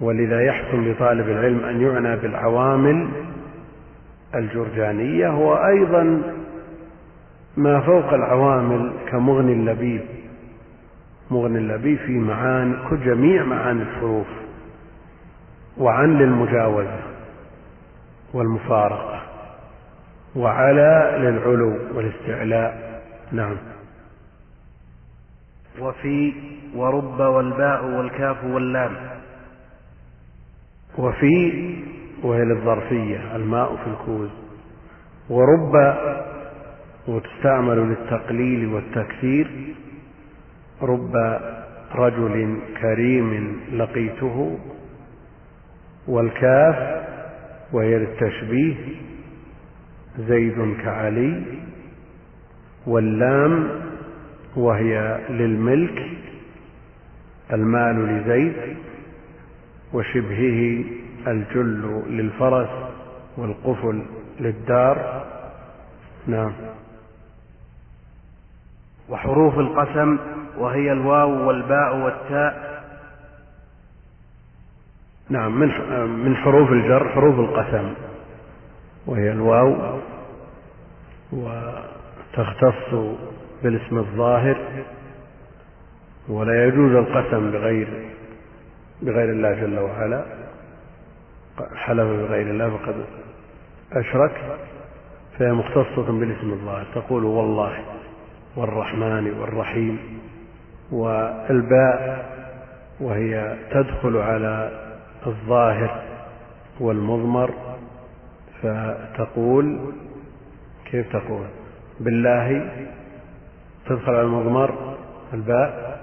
ولذا يحسن لطالب العلم أن يعنى بالعوامل الجرجانية وأيضا ما فوق العوامل كمغني اللبيب. مغني اللبيب في معاني جميع معاني الحروف وعن للمجاوزة والمفارقة وعلى للعلو والاستعلاء. نعم. وفي ورب والباء والكاف واللام. وفي وهي للظرفية الماء في الكوز. ورب وتستعمل للتقليل والتكثير. رب رجل كريم لقيته والكاف وهي للتشبيه زيد كعلي واللام وهي للملك المال لزيد وشبهه الجل للفرس والقفل للدار. نعم. وحروف القسم وهي الواو والباء والتاء. نعم من من حروف الجر حروف القسم. وهي الواو وتختص بالاسم الظاهر ولا يجوز القسم بغير بغير الله جل وعلا. حلف بغير الله فقد أشرك فهي مختصة بالاسم الظاهر. تقول والله والرحمن والرحيم. والباء وهي تدخل على الظاهر والمضمر فتقول كيف تقول؟ بالله تدخل على المضمر الباء؟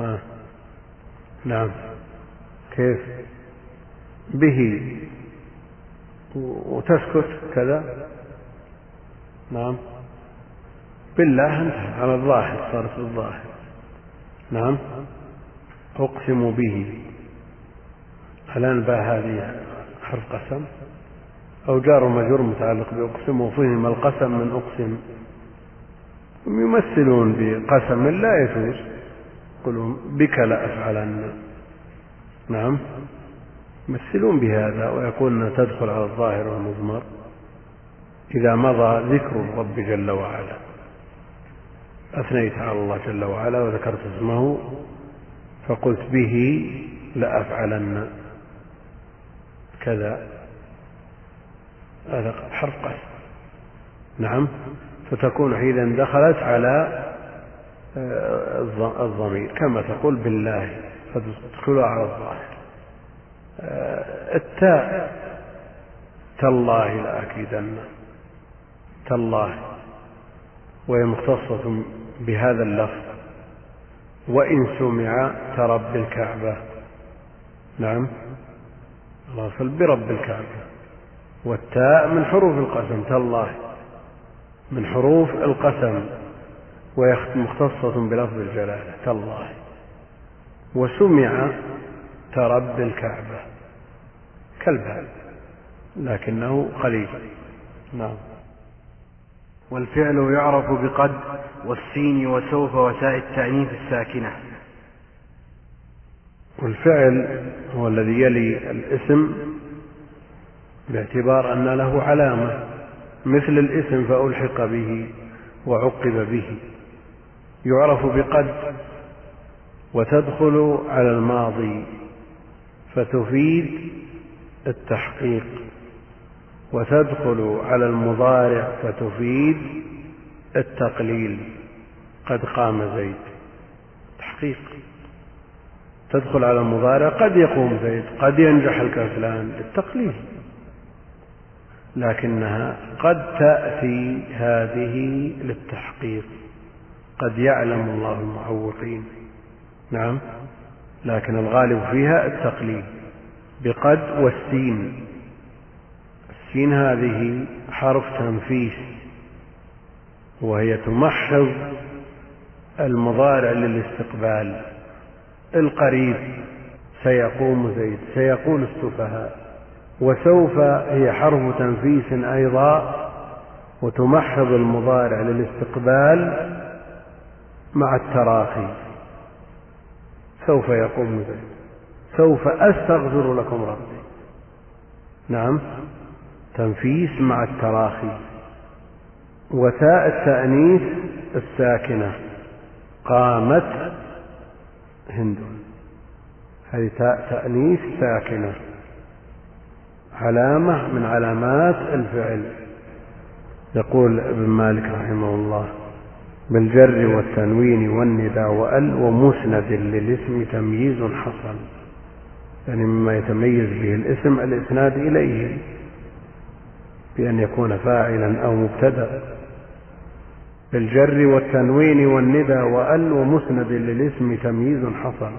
ها. نعم. كيف؟ به. وتسكت كذا. نعم. بالله انتهى. على الظاهر صارت الظاهر. نعم. أقسم به. الآن باء هذه حرف قسم؟ أو جار مجرور متعلق بأقسم وفهم القسم من أقسم. هم يمثلون بقسم لا يجوز يقولون بك لأفعلن نعم. يمثلون بهذا ويقولون تدخل على الظاهر والمضمر. إذا مضى ذكر الرب جل وعلا. أثنيت على الله جل وعلا وذكرت اسمه فقلت به لأفعلن. كذا. هذا حرف قسم نعم. فتكون حينئذ دخلت على آه، الضمير. كما تقول بالله. فتدخلها على الظاهر. آه، التاء. تالله لأكيدن. تالله. وهي مختصة بهذا اللفظ. وإن سمع كرب الكعبة. نعم. الأصل برب الكعبة. والتاء من حروف القسم تالله. من حروف القسم. وهي مختصة بلفظ الجلالة تالله. وسمع كرب الكعبة. كالباب لكنه قليل. نعم. والفعل يعرف بقد والسين وسوف وتاء التأنيث الساكنة. والفعل هو الذي يلي الاسم باعتبار أن له علامة مثل الاسم فألحق به وعقب به. يعرف بقد وتدخل على الماضي فتفيد التحقيق. وتدخل على المضارع فتفيد التقليل. قد قام زيد. تحقيق. تدخل على المضارع قد يقوم زيد قد ينجح الكسلان للتقليل. لكنها قد تأتي هذه للتحقيق. قد يعلم الله المعوقين. نعم. لكن الغالب فيها التقليل. بقد والسين. السين هذه حرف تنفيس وهي تمحض المضارع للاستقبال. القريب سيقوم زيد سيقول السفهاء. وسوف هي حرف تنفيس أيضا وتمحض المضارع للاستقبال مع التراخي. سوف يقوم زيد. سوف أستغفر لكم ربي. نعم. تنفيس مع التراخي. وتاء التأنيث الساكنة. قامت هند. هذه تاء تأنيث ساكنة. علامة من علامات الفعل. يقول ابن مالك رحمه الله بالجر والتنوين والنداء وأل ومسند للاسم تمييز حصل. يعني مما يتميز به الاسم الإسناد إليه. بأن يكون فاعلا أو مبتدأ. بالجر والتنوين والندى وأل ومسند للاسم تمييز حصل.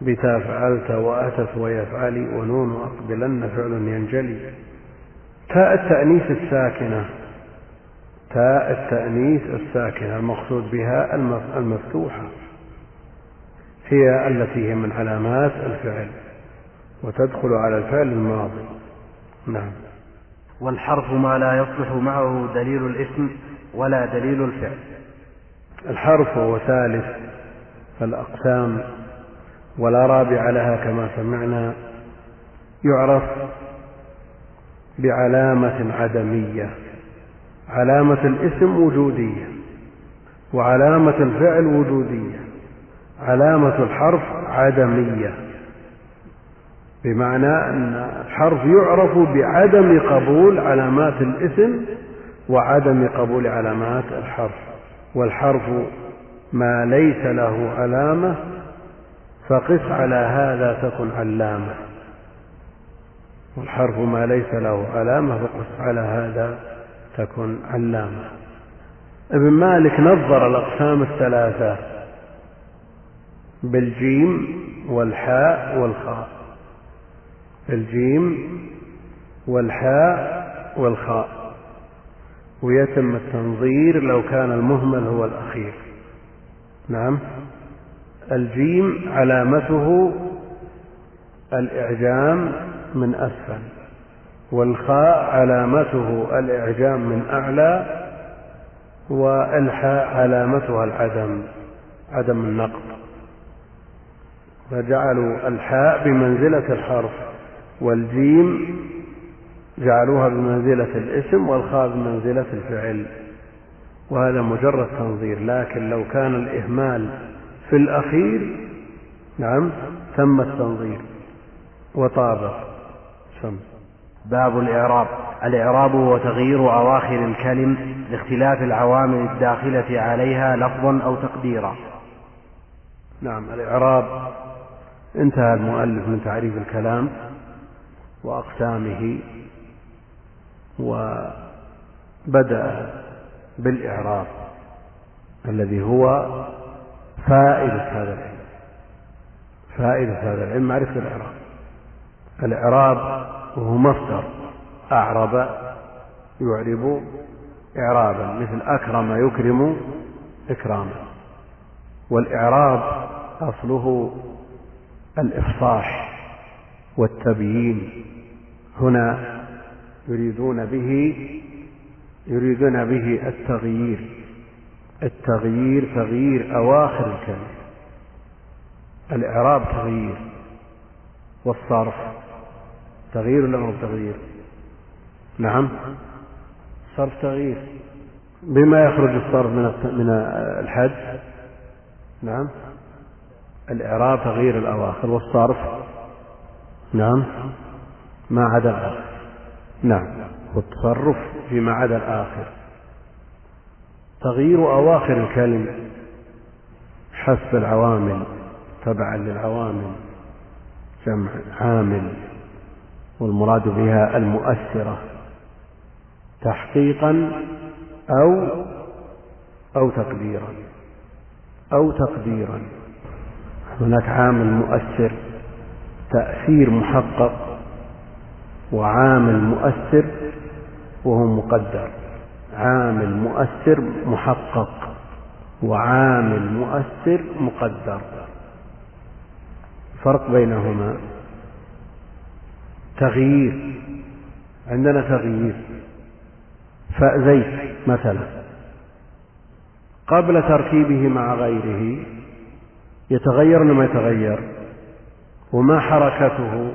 بتا فعلت وأتت ويفعلي ونون أقبلن فعل ينجلي. تاء التأنيث الساكنة. تاء التأنيث الساكنة المقصود بها المفتوحة. هي التي هي من علامات الفعل. وتدخل على الفعل الماضي. نعم. والحرف ما لا يصلح معه دليل الاسم ولا دليل الفعل. الحرف هو ثالث الأقسام ولا رابع لها كما سمعنا يعرف بعلامة عدمية. علامة الاسم وجودية وعلامة الفعل وجودية. علامة الحرف عدمية. بمعنى أن الحرف يعرف بعدم قبول علامات الاسم وعدم قبول علامات الحرف والحرف ما ليس له علامة فقس على هذا تكن علامة. والحرف ما ليس له علامة فقس على هذا تكن علامة. ابن مالك نظر الأقسام الثلاثة بالجيم والحاء والخاء. الجيم والحاء والخاء ويتم التنظير لو كان المهمل هو الأخير. نعم. الجيم علامته الإعجام من أسفل والخاء علامته الإعجام من أعلى والحاء علامتها العدم عدم النقط فجعلوا الحاء بمنزلة الحرف. والجيم جعلوها بمنزلة الاسم والخاء بمنزلة الفعل وهذا مجرد تنظير لكن لو كان الإهمال في الأخير نعم تم التنظير وطابق سم. باب الإعراب. الإعراب هو تغيير أواخر الكلم لاختلاف العوامل الداخلة عليها لفظا أو تقديرا. نعم الإعراب انتهى المؤلف من تعريف الكلام. وأقسامه وبدأ بالإعراب الذي هو فائدة هذا العلم. فائدة هذا العلم معرفة الإعراب. الإعراب وهو مصدر أعرب يعرب إعرابا مثل أكرم يكرم إكراما. والإعراب أصله الإفصاح والتبيين. هنا يريدون به يريدون به التغيير التغيير تغيير أواخر الكلمة الإعراب تغيير والصرف تغيير ولا مو تغيير نعم صرف تغيير. بما يخرج الصرف من من الحد نعم الإعراب تغيير الأواخر والصرف نعم. ما عدا الآخر. نعم. والتصرف فيما عدا الآخر. تغيير أواخر الكلم. حسب العوامل. تبعا للعوامل. جمع عامل. والمراد بها المؤثرة. تحقيقا أو أو تقديرا. أو تقديرا. هناك عامل مؤثر. تأثير محقق. وعامل مؤثر وهو مقدر. عامل مؤثر محقق وعامل مؤثر مقدر. فرق بينهما. تغيير. عندنا تغيير. فزيت مثلا. قبل تركيبه مع غيره يتغير ولا ما يتغير وما حركته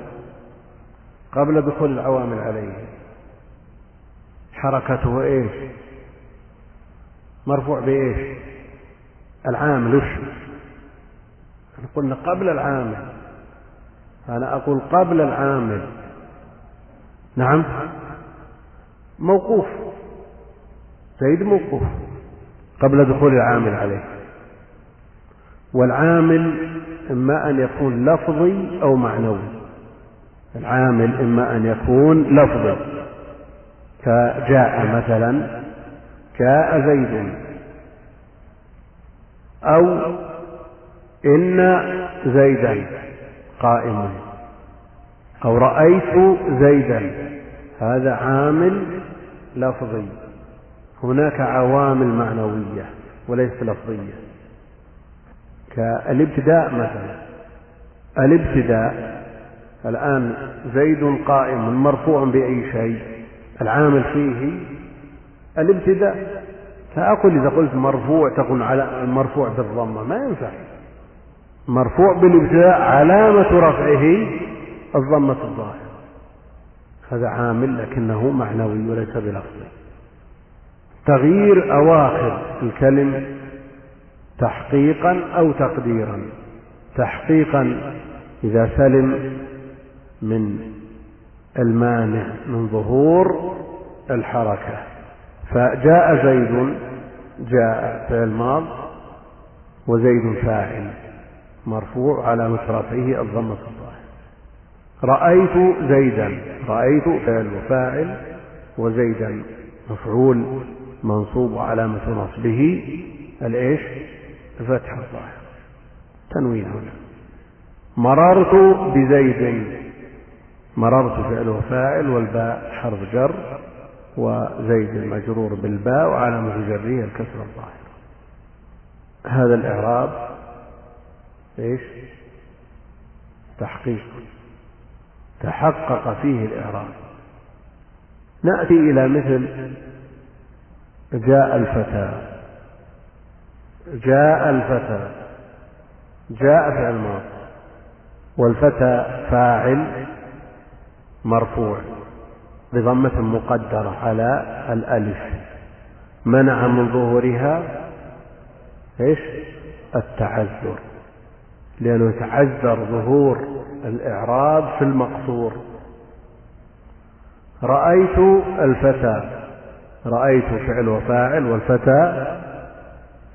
قبل دخول العوامل عليه. حركته إيش مرفوع بإيش؟ العامل. وش؟ قلنا قبل العامل. أنا أقول قبل العامل. نعم؟ موقوف. زيد موقوف. قبل دخول العامل عليه. والعامل إما أن يكون لفظي أو معنوي. العامل إما أن يكون لفظي كجاء مثلا جاء زيد أو إن زيدا قائم أو رأيت زيدا. هذا عامل لفظي. هناك عوامل معنوية وليست لفظية. كالابتداء مثلا. الابتداء الآن زيد قائم مرفوع بأي شيء. العامل فيه الابتداء. فأقول إذا قلت مرفوع تقول على مرفوع بالضمة. ما ينفع. مرفوع بالابتداء علامة رفعه الضمة الظاهرة. هذا عامل لكنه معنوي وليس بلفظي. تغيير أواخر الكلم تحقيقا أو تقديرا. تحقيقا إذا سلم من المانع من ظهور الحركة. فجاء زيد جاء فعل ماض وزيد فاعل مرفوع على رفعه الضمة الظاهرة رأيت زيدا رأيت فعل وفاعل وزيدا مفعول منصوب علامة نصبه الإيش؟ الفتح الظاهر. تنوين هنا. مررت بزيد مررت فعل وفاعل والباء حرف جر وزيد المجرور بالباء وعلامة جره الكسر الظاهر. هذا الإعراب إيش؟ تحقيق. تحقق فيه الإعراب. نأتي إلى مثل جاء الفتى. جاء الفتى. جاء فعل ماضي. والفتى فاعل مرفوع بضمة مقدرة على الألف. منع من ظهورها إيش؟ التعذر لأنه يتعذر ظهور الإعراب في المقصور. رأيت الفتى رأيت فعل وفاعل والفتى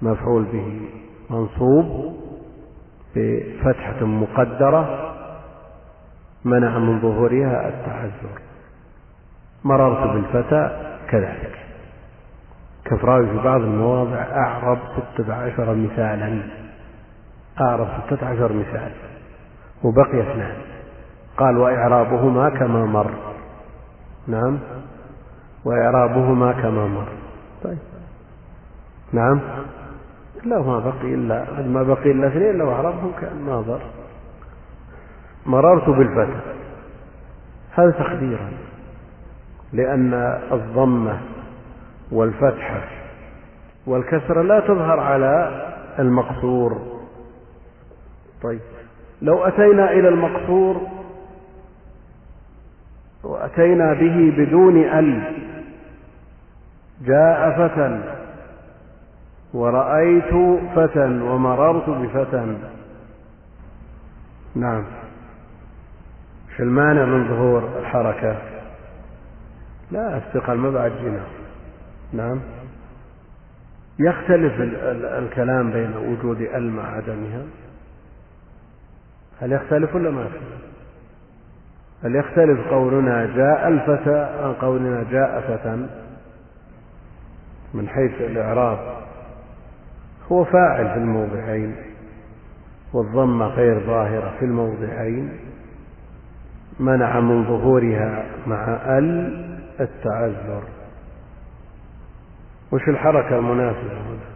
مفعول به منصوب بفتحة مقدرة منع من ظهورها التعذر مررت بالفتى كذلك. كفراوي في بعض المواضع أعرب ستة عشر مثالا. أعرب ستة عشر مثال. وبقي اثنان. قال وإعرابهما كما مر. نعم. وإعرابهما كما مر. طيب. نعم. لا ما بقي إلا ما بقي إلا اثنين لو أعربهم كأن ما ضر مررت بالفتى هذا تقديرا لأن الضمة والفتحة والكسرة لا تظهر على المقصور؟ طيب لو أتينا إلى المقصور وأتينا به بدون ال جاء فتى ورأيت فتى ومررت بفتى نعم. في المانع من ظهور الحركة. لا الثقل ما بعد جنا نعم. يختلف الكلام بين وجود ال مع عدمها. هل يختلف ولا ما يختلف؟ هل يختلف قولنا جاء الفتى عن قولنا جاء فتى؟ من حيث الإعراب. هو فاعل في الموضعين والضمة غير ظاهرة في الموضعين. منع من ظهورها مع ال التعذر. وش الحركة المناسبة هنا؟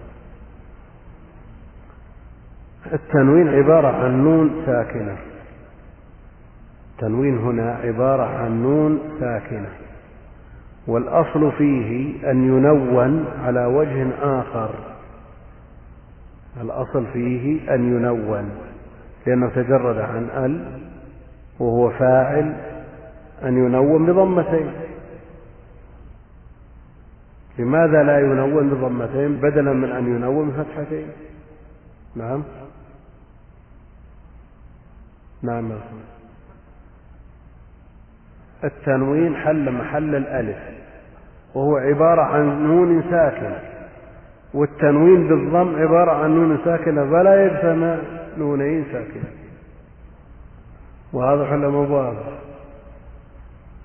التنوين عبارة عن نون ساكنة. التنوين هنا عبارة عن نون ساكنة. والأصل فيه أن ينون على وجه آخر. الأصل فيه أن ينون لأنه تجرد عن ال وهو فاعل أن ينون بضمتين. لماذا لا ينون بضمتين بدلا من أن ينون بفتحتين نعم. نعم. التنوين حل محل الألف وهو عبارة عن نون ساكنة والتنوين بالضم عبارة عن نون ساكنة فلا يجتمع نونين ساكنة وهذا حل مبالغ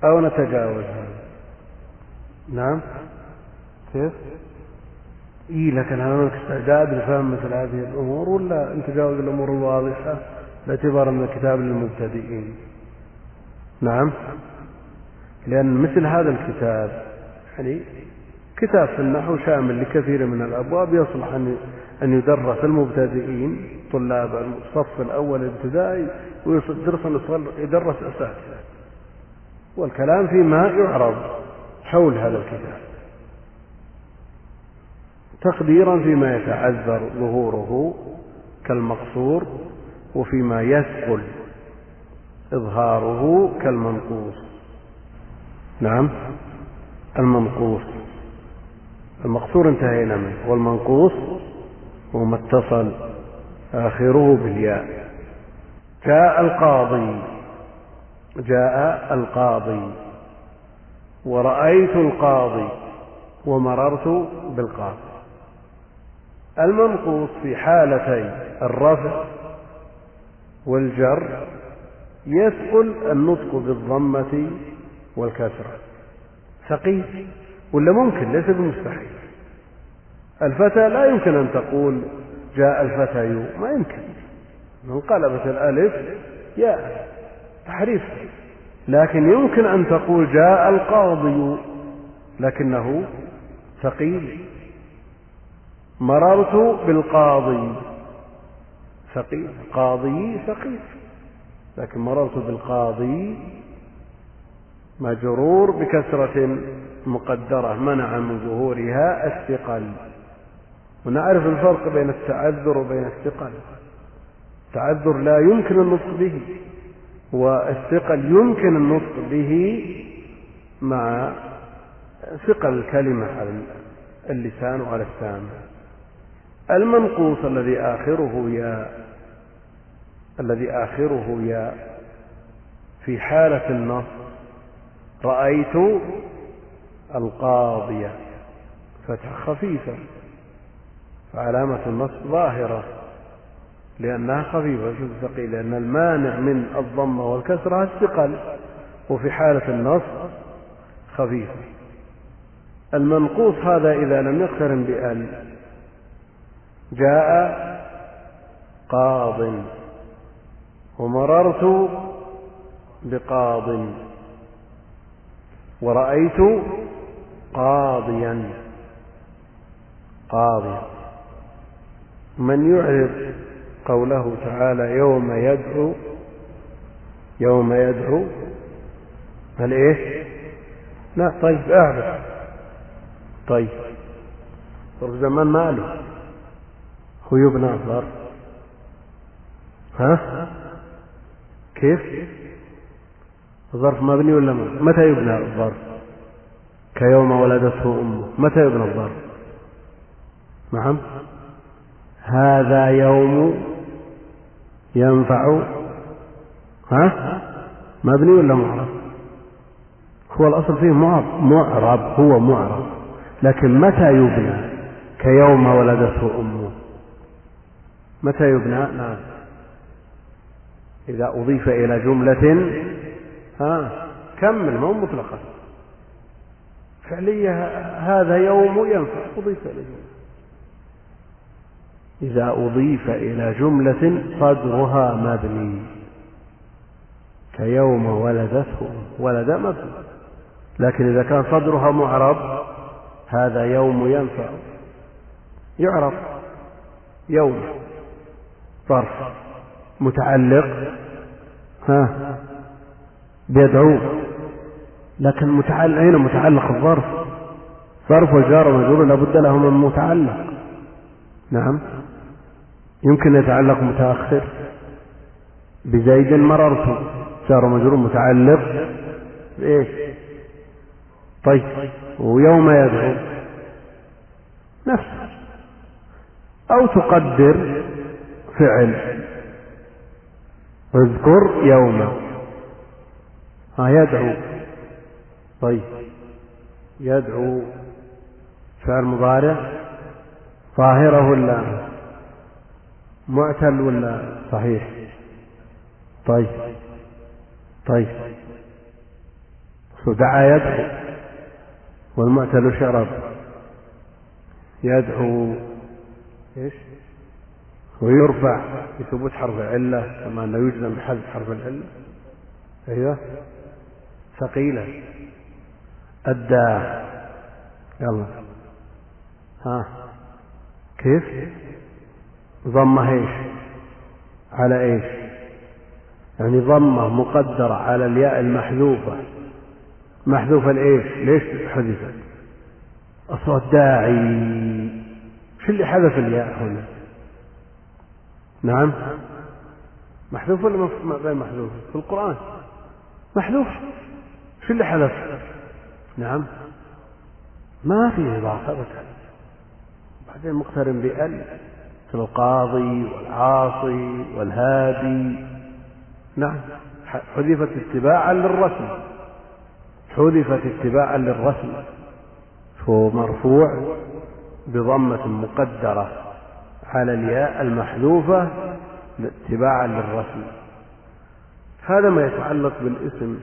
أو نتجاوز هذا نعم. كيف؟ إيه لكن هل هناك استعداد لفهم مثل هذه الأمور ولا أنت جاوز الأمور الواضحة باعتبار من الكتاب للمبتدئين. نعم. لأن مثل هذا الكتاب يعني كتاب في النحو شامل لكثير من الأبواب يصلح أن أن يدرس المبتدئين. طلاب الصف الأول الابتدائي ويدرس يدرس أساتذة والكلام فيما يعرض حول هذا الكتاب. تقديرا فيما يتعذر ظهوره كالمقصور وفيما يثقل إظهاره كالمنقوص. نعم المنقوص. المقصور انتهينا منه والمنقوص هو ما اتصل آخره بالياء. جاء القاضي. جاء القاضي. ورأيت القاضي ومررت بالقاضي. المنقوص في حالتي الرفع والجر يثقل النطق بالضمة والكسرة. ثقيل ولا ممكن؟ ليس بمستحيل. الفتى لا يمكن أن تقول جاء الفتى ما يمكن. انقلبت الألف ياء تحريف. لكن يمكن أن تقول جاء القاضي لكنه ثقيل. مررت بالقاضي ثقيل. قاضي ثقيل. لكن مررت بالقاضي مجرور بكسرة مقدرة منع من ظهورها الثقل. ونعرف الفرق بين التعذر وبين الثقل. التعذر لا يمكن النطق به والثقل يمكن النطق به مع ثقل الكلمة على اللسان وعلى السامع المنقوص الذي آخره ياء الذي آخره ياء في حالة النص رأيت القاضية فتح خفيفة فعلامة النصب ظاهرة لأنها خفيفة. في الثقيل لأن المانع من الضمة والكسرة الثقل وفي حالة النصب خفيفة المنقوص هذا إذا لم يقترن بأل جاء قاض ومررت بقاض ورأيت قاضيا قاضيا. من يعرف قوله تعالى يوم يدعو يوم يدعو هل إيه لا طيب أعرف. طيب ظرف زمان ماله هو يبنى الظرف ها؟ كيف؟ الظرف مبني ولا ما؟ متى يبنى الظرف؟ كيوم ولدته أمه. متى يبنى الظرف؟ نعم. هذا يوم ينفع ها؟ مبني ولا معرب هو الأصل فيه معرب هو معرب لكن متى يبنى؟ كيوم ولدته أمه. متى يبنى؟ نعم. إذا أضيف إلى جملة ها؟ كمل ما هو مطلقا فعلية هذا يوم ينفع أضيف إلى جملة. إذا أضيف إلى جملة صدرها مبني كيوم ولدته ولد مبني. لكن إذا كان صدرها معرب هذا يوم ينفع. يعرف يوم ظرف متعلق ها بيدعو لكن متعلق أين متعلق الظرف؟ ظرف والجار ومجرور لابد له من متعلق. نعم. يمكن يتعلق متأخر بزيد مررت. جار مجرور متعلق بإيش؟ طيب ويوم يدعو. نفسه أو تقدر فعل. اذكر يوما ها يدعو. طيب. يدعو. فعل مضارع. ظاهرة ولا معتل ولا صحيح؟ طيب. طيب. دعا يدعو والمعتل شرب. يدعو إيش؟ ويرفع بثبوت حرف العلة كما أنه يجزم بحذف حرف العلة. أيوه. ثقيلة. أدى يلا. ها. كيف؟ ضمة إيش؟ على إيش؟ يعني ضمة مقدرة على الياء المحذوفة. محذوفة الايش ليش حذفت؟ أصوات داعي. شو اللي حذف الياء هنا؟ نعم. محذوف ولا غير محذوف؟ في القرآن. محذوف. شو اللي حذف؟ نعم. ما في إضافة. بعدين مقترن بأل القاضي والعاصي والهادي. نعم. حذفت اتباعا للرسم. حذفت اتباعا للرسم. هو مرفوع بضمة مقدرة على الياء المحذوفة اتباعا للرسم. هذا ما يتعلق بالاسم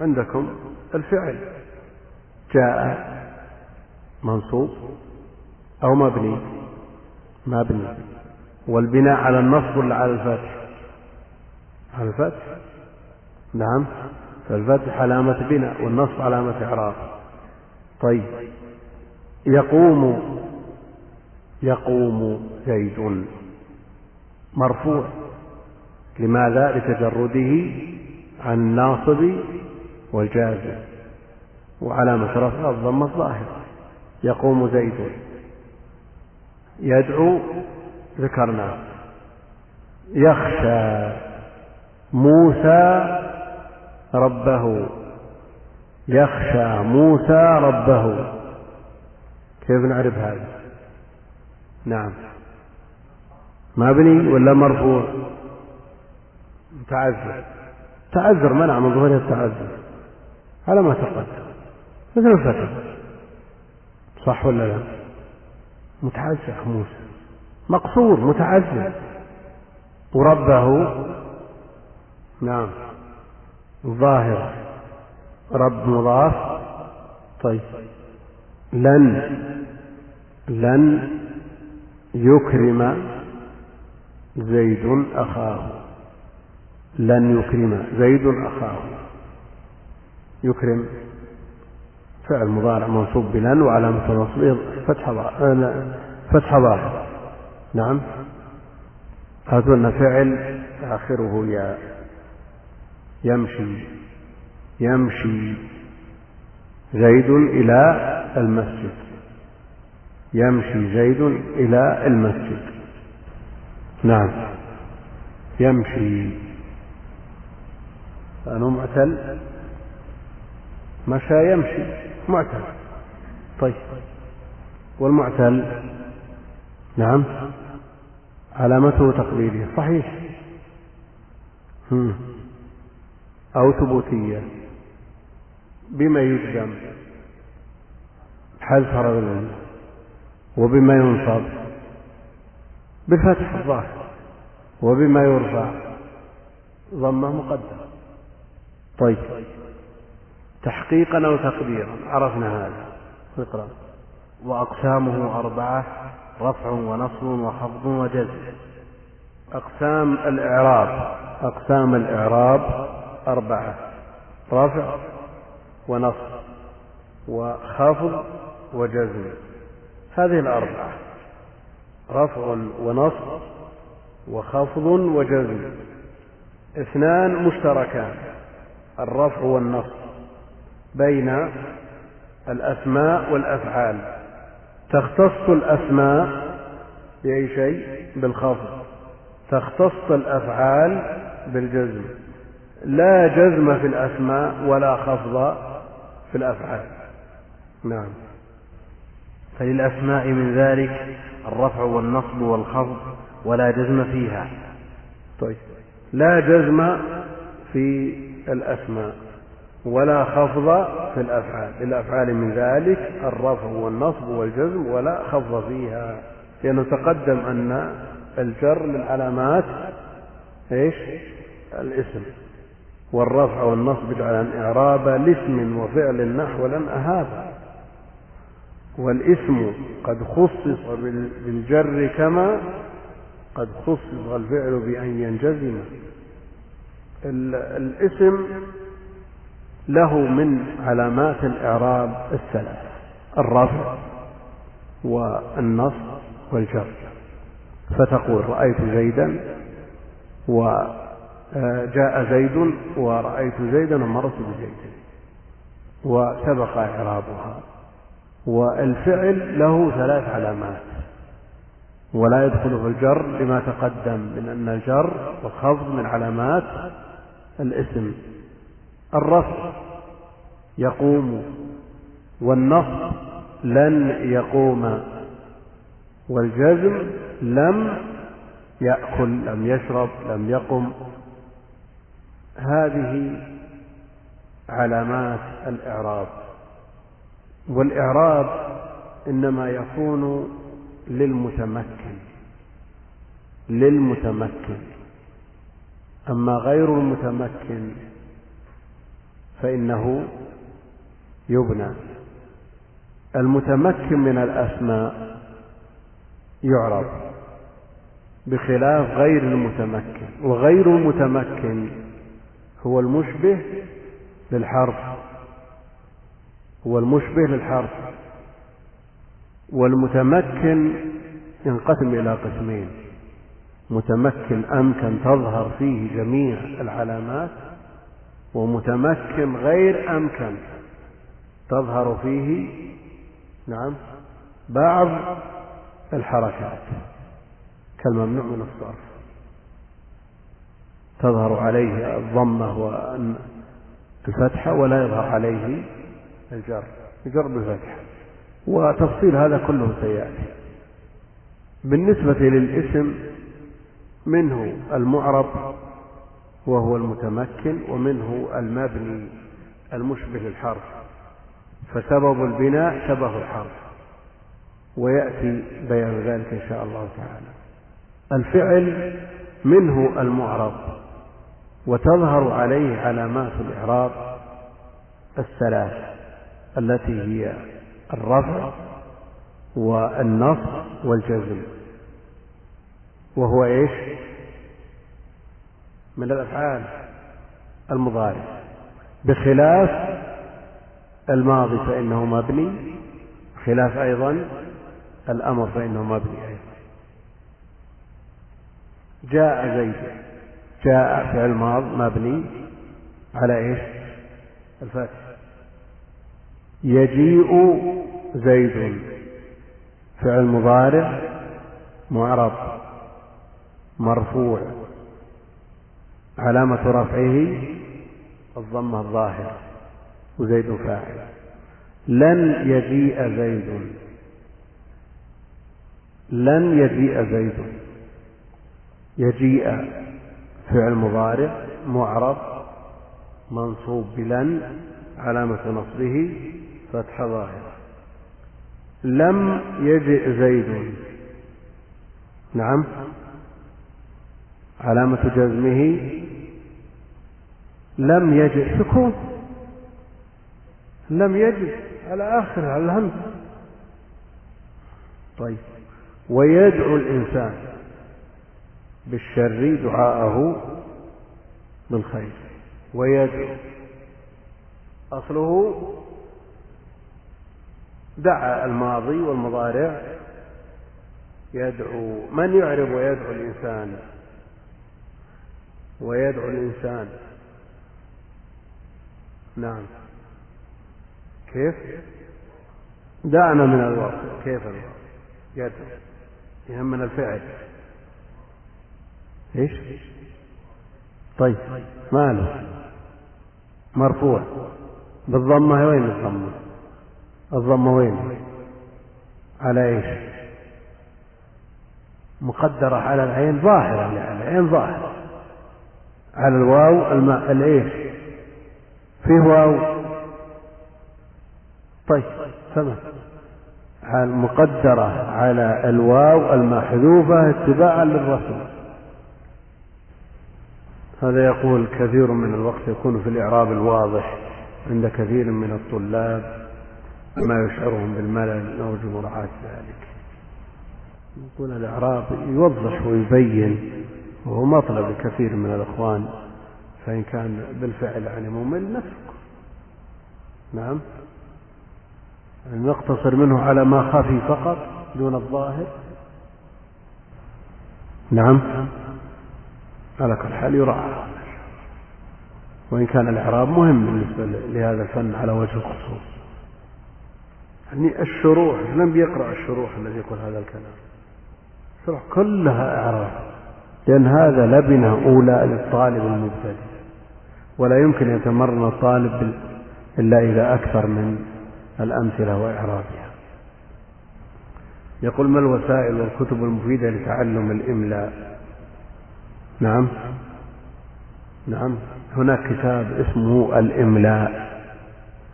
عندكم الفعل. جاء منصوب أو مبني. مبني والبناء على النصب ولا على الفتح؟ على الفتح. نعم. فالفتح علامة بناء والنصب علامة إعراب. طيب. يقوم. يقوم زيد. مرفوع. لماذا؟ لتجرده عن الناصب والجازم. وعلامة رفع الضمة الظاهرة يقوم زيد. يدعو ذكرناه يخشى موسى ربه. يخشى موسى ربه. كيف نعرف هذا؟ نعم. مبني ولا مرفوع؟ متعذر تعذر منع من ظهور التعذر. على ما تقدم. مثل الفتح صح ولا لا؟ متعذر موسى. مقصور متعذر وربه نعم. ظاهر. رب مضاف. طيب. لن لن يكرم زيد أخاه. لن يكرم زيد أخاه. يكرم. فعل مضارع منصوب بلن وعلامة نصبه فتح فتح ظاهر. نعم. هذا فعل آخره يا يمشي يمشي زيد إلى المسجد. يمشي زيد إلى المسجد. نعم. يمشي. أنا معتل مشى يمشي. معتل. طيب. والمعتل؟ نعم. علامته تقليدية. صحيح. أو ثبوتية. بما يجزم حذف رجل وبما ينصب. بفتح الظاهر. وبما يرفع. ضمة مقدر طيب. تحقيقا أو تقديرا. عرفنا هذا. اقرأ وأقسامه أربعة رفع ونصب وخفض وجزم. أقسام الإعراب. أقسام الإعراب أربعة رفع ونصب وخفض وجزم. هذه الأربعة رفع ونصب وخفض وجزم. اثنان مشتركان الرفع والنصب. بين الأسماء والأفعال. تختص الأسماء بأي شيء؟ بالخفض. تختص الأفعال بالجزم. لا جزم في الأسماء ولا خفض في الأفعال. نعم. فللأسماء من ذلك الرفع والنصب والخفض ولا جزم فيها. طيب. لا جزم في الأسماء. ولا خفض في الأفعال. للأفعال من ذلك الرفع والنصب والجزم ولا خفض فيها. لأنه تقدم أن الجر من علامات إيش؟ الاسم. والرفع والنصب جعل إعراب لاسم وفعل نحو لن أهاب. والاسم قد خصص بالجر كما قد خصص الفعل بأن ينجزم. الاسم له من علامات الإعراب الثلاث الرفع والنصب والجر. فتقول رأيت زيدا وجاء زيد ورأيت زيدا ومررت بزيد. وسبق إعرابها. والفعل له ثلاث علامات. ولا يدخل في الجر لما تقدم من أن الجر والخفض من علامات الاسم. الرفع يقوم والنصب لن يقوم والجزم لم يأكل لم يشرب لم يقم. هذه علامات الإعراب. والإعراب إنما يكون للمتمكن للمتمكن. أما غير المتمكن فإنه يبنى. المتمكن من الأسماء يعرب بخلاف غير المتمكن وغير المتمكن هو المشبه للحرف هو المشبه للحرف. والمتمكن ينقسم إلى قسمين متمكن أمكن تظهر فيه جميع العلامات ومتمكن غير أمكن. تظهر فيه نعم بعض الحركات. كالممنوع من الصرف. تظهر عليه الضمة والفتحة ولا يظهر عليه الجر. الجر بالفتحة. وتفصيل هذا كله سيأتي. بالنسبة للاسم منه المعرب وهو المتمكن ومنه المبني المشبه للحرف فسبب البناء شبه الحرف. ويأتي بيان ذلك إن شاء الله تعالى. الفعل منه المعرب وتظهر عليه علامات الإعراب الثلاث التي هي الرفع والنصب والجزم. وهو إيش؟ من الأفعال المضارع. بخلاف الماضي فإنه مبني خلاف أيضا الأمر فإنه مبني أيضا. جاء زيد جاء فعل ماض مبني على إيش؟ الفتح يجيء زيد فعل مضارع معرب مرفوع. علامة رفعه الضمة الظاهرة وزيد فاعل. لن يجيء زيد. لن يجيء زيد. يجيء فعل مضارع معرب منصوب بلن علامة نصبه فتح ظاهرة لم يجئ زيد. نعم. علامة جزمه لم يجئ سكون لم يجئ على آخر على الهمزة طيب. ويدعو الإنسان بالشر دعاءه بالخير. ويدعو. أصله دعا الماضي والمضارع. يدعو. من يعرب ويدعو الإنسان؟ ويدعو الإنسان نعم. كيف؟ دعنا من الوصف كيف يدعو يهمنا الفعل. إيش؟ طيب. ماله مرفوع. بالضمة وين الضمة؟ الضمة وين؟ على إيش؟ مقدرة على العين ظاهرة على العين ظاهرة. على الواو الإيش؟ فيه واو. طيب تمام. المقدرة على الواو المحذوفة اتباعا للرسول هذا يقول كثير من الوقت يكون في الإعراب الواضح عند كثير من الطلاب ما يشعرهم بالملل نرجو مراعاة ذلك. يقول الإعراب يوضح ويبين وهو مطلب كثير من الإخوان فإن كان بالفعل يعني ممل نتركه نعم. نقتصر منه على ما خفي فقط دون الظاهر. نعم. على كل حال يراعى. وإن كان الإعراب مهم بالنسبة لهذا الفن على وجه الخصوص. يعني الشروح لم بيقرأ الشروح الذي يقول هذا الكلام. الشروح كلها إعراب. لأن هذا لبنة أولى للطالب المبتدئ. ولا يمكن يتمرن الطالب إلا إذا أكثر من الأمثلة وإعرابها. يقول ما الوسائل والكتب المفيدة لتعلم الإملاء؟ نعم. نعم. هناك كتاب اسمه الإملاء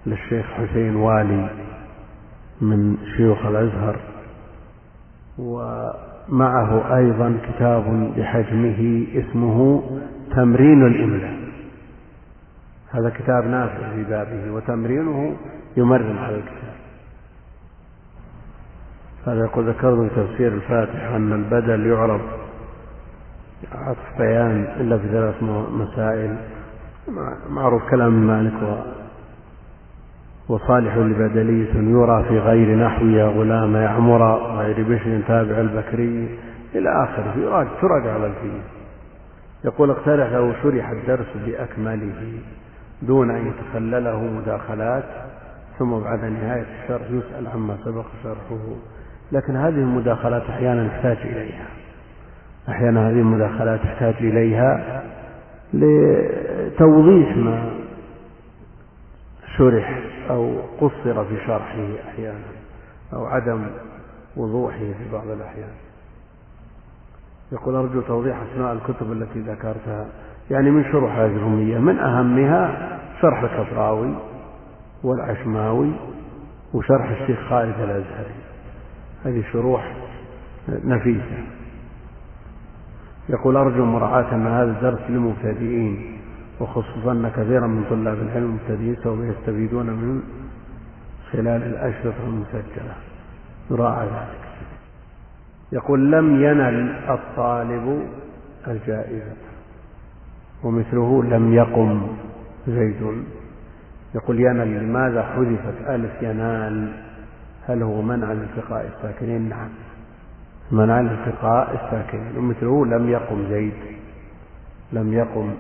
للشيخ حسين والي من شيوخ الأزهر ومعه أيضا كتاب بحجمه اسمه تمرين الإملاء. هذا كتاب نافع في بابه وتمرينه يمرن على الكتاب. هذا يقول ذكرت في تفسير الفاتحة أن البدل يعرب عطف بيان إلا في ثلاث مسائل. معروف كلام مالك و وصالح لبدلية يرى في غير نحو يا غلام يعمر غير بشر تابع البكري إلى آخره. يراجع تراجع على الفيل. يقول اقترح لو شرح الدرس بأكمله. دون أن يتخلله مداخلات ثم بعد نهاية الشرح يسأل عما سبق شرحه. لكن هذه المداخلات أحيانا نحتاج إليها. أحيانا هذه المداخلات تحتاج إليها لتوضيح ما شرح أو قصر في شرحه أحيانا أو عدم وضوحه في بعض الأحيان. يقول أرجو توضيح أسماء الكتب التي ذكرتها. يعني من شروح هذه الأمية من أهمها شرح الكفراوي والعشماوي وشرح الشيخ خالد الأزهري. هذه شروح نفيسة. يقول أرجو مراعاة أن هذا الدرس للمبتدئين وخصوصا أن كثيرا من طلاب العلم المبتدئين سوف يستفيدون من خلال الأشرطة المسجلة. يراعى ذلك. يقول لم ينل الطالب الجائزة. ومثله لم يقم زيد. يقول ينل لماذا حذفت ألف ينال هل هو منع الالتقاء الساكنين؟ نعم منع الالتقاء الساكنين. ومثله لم يقم زيد لم يقم.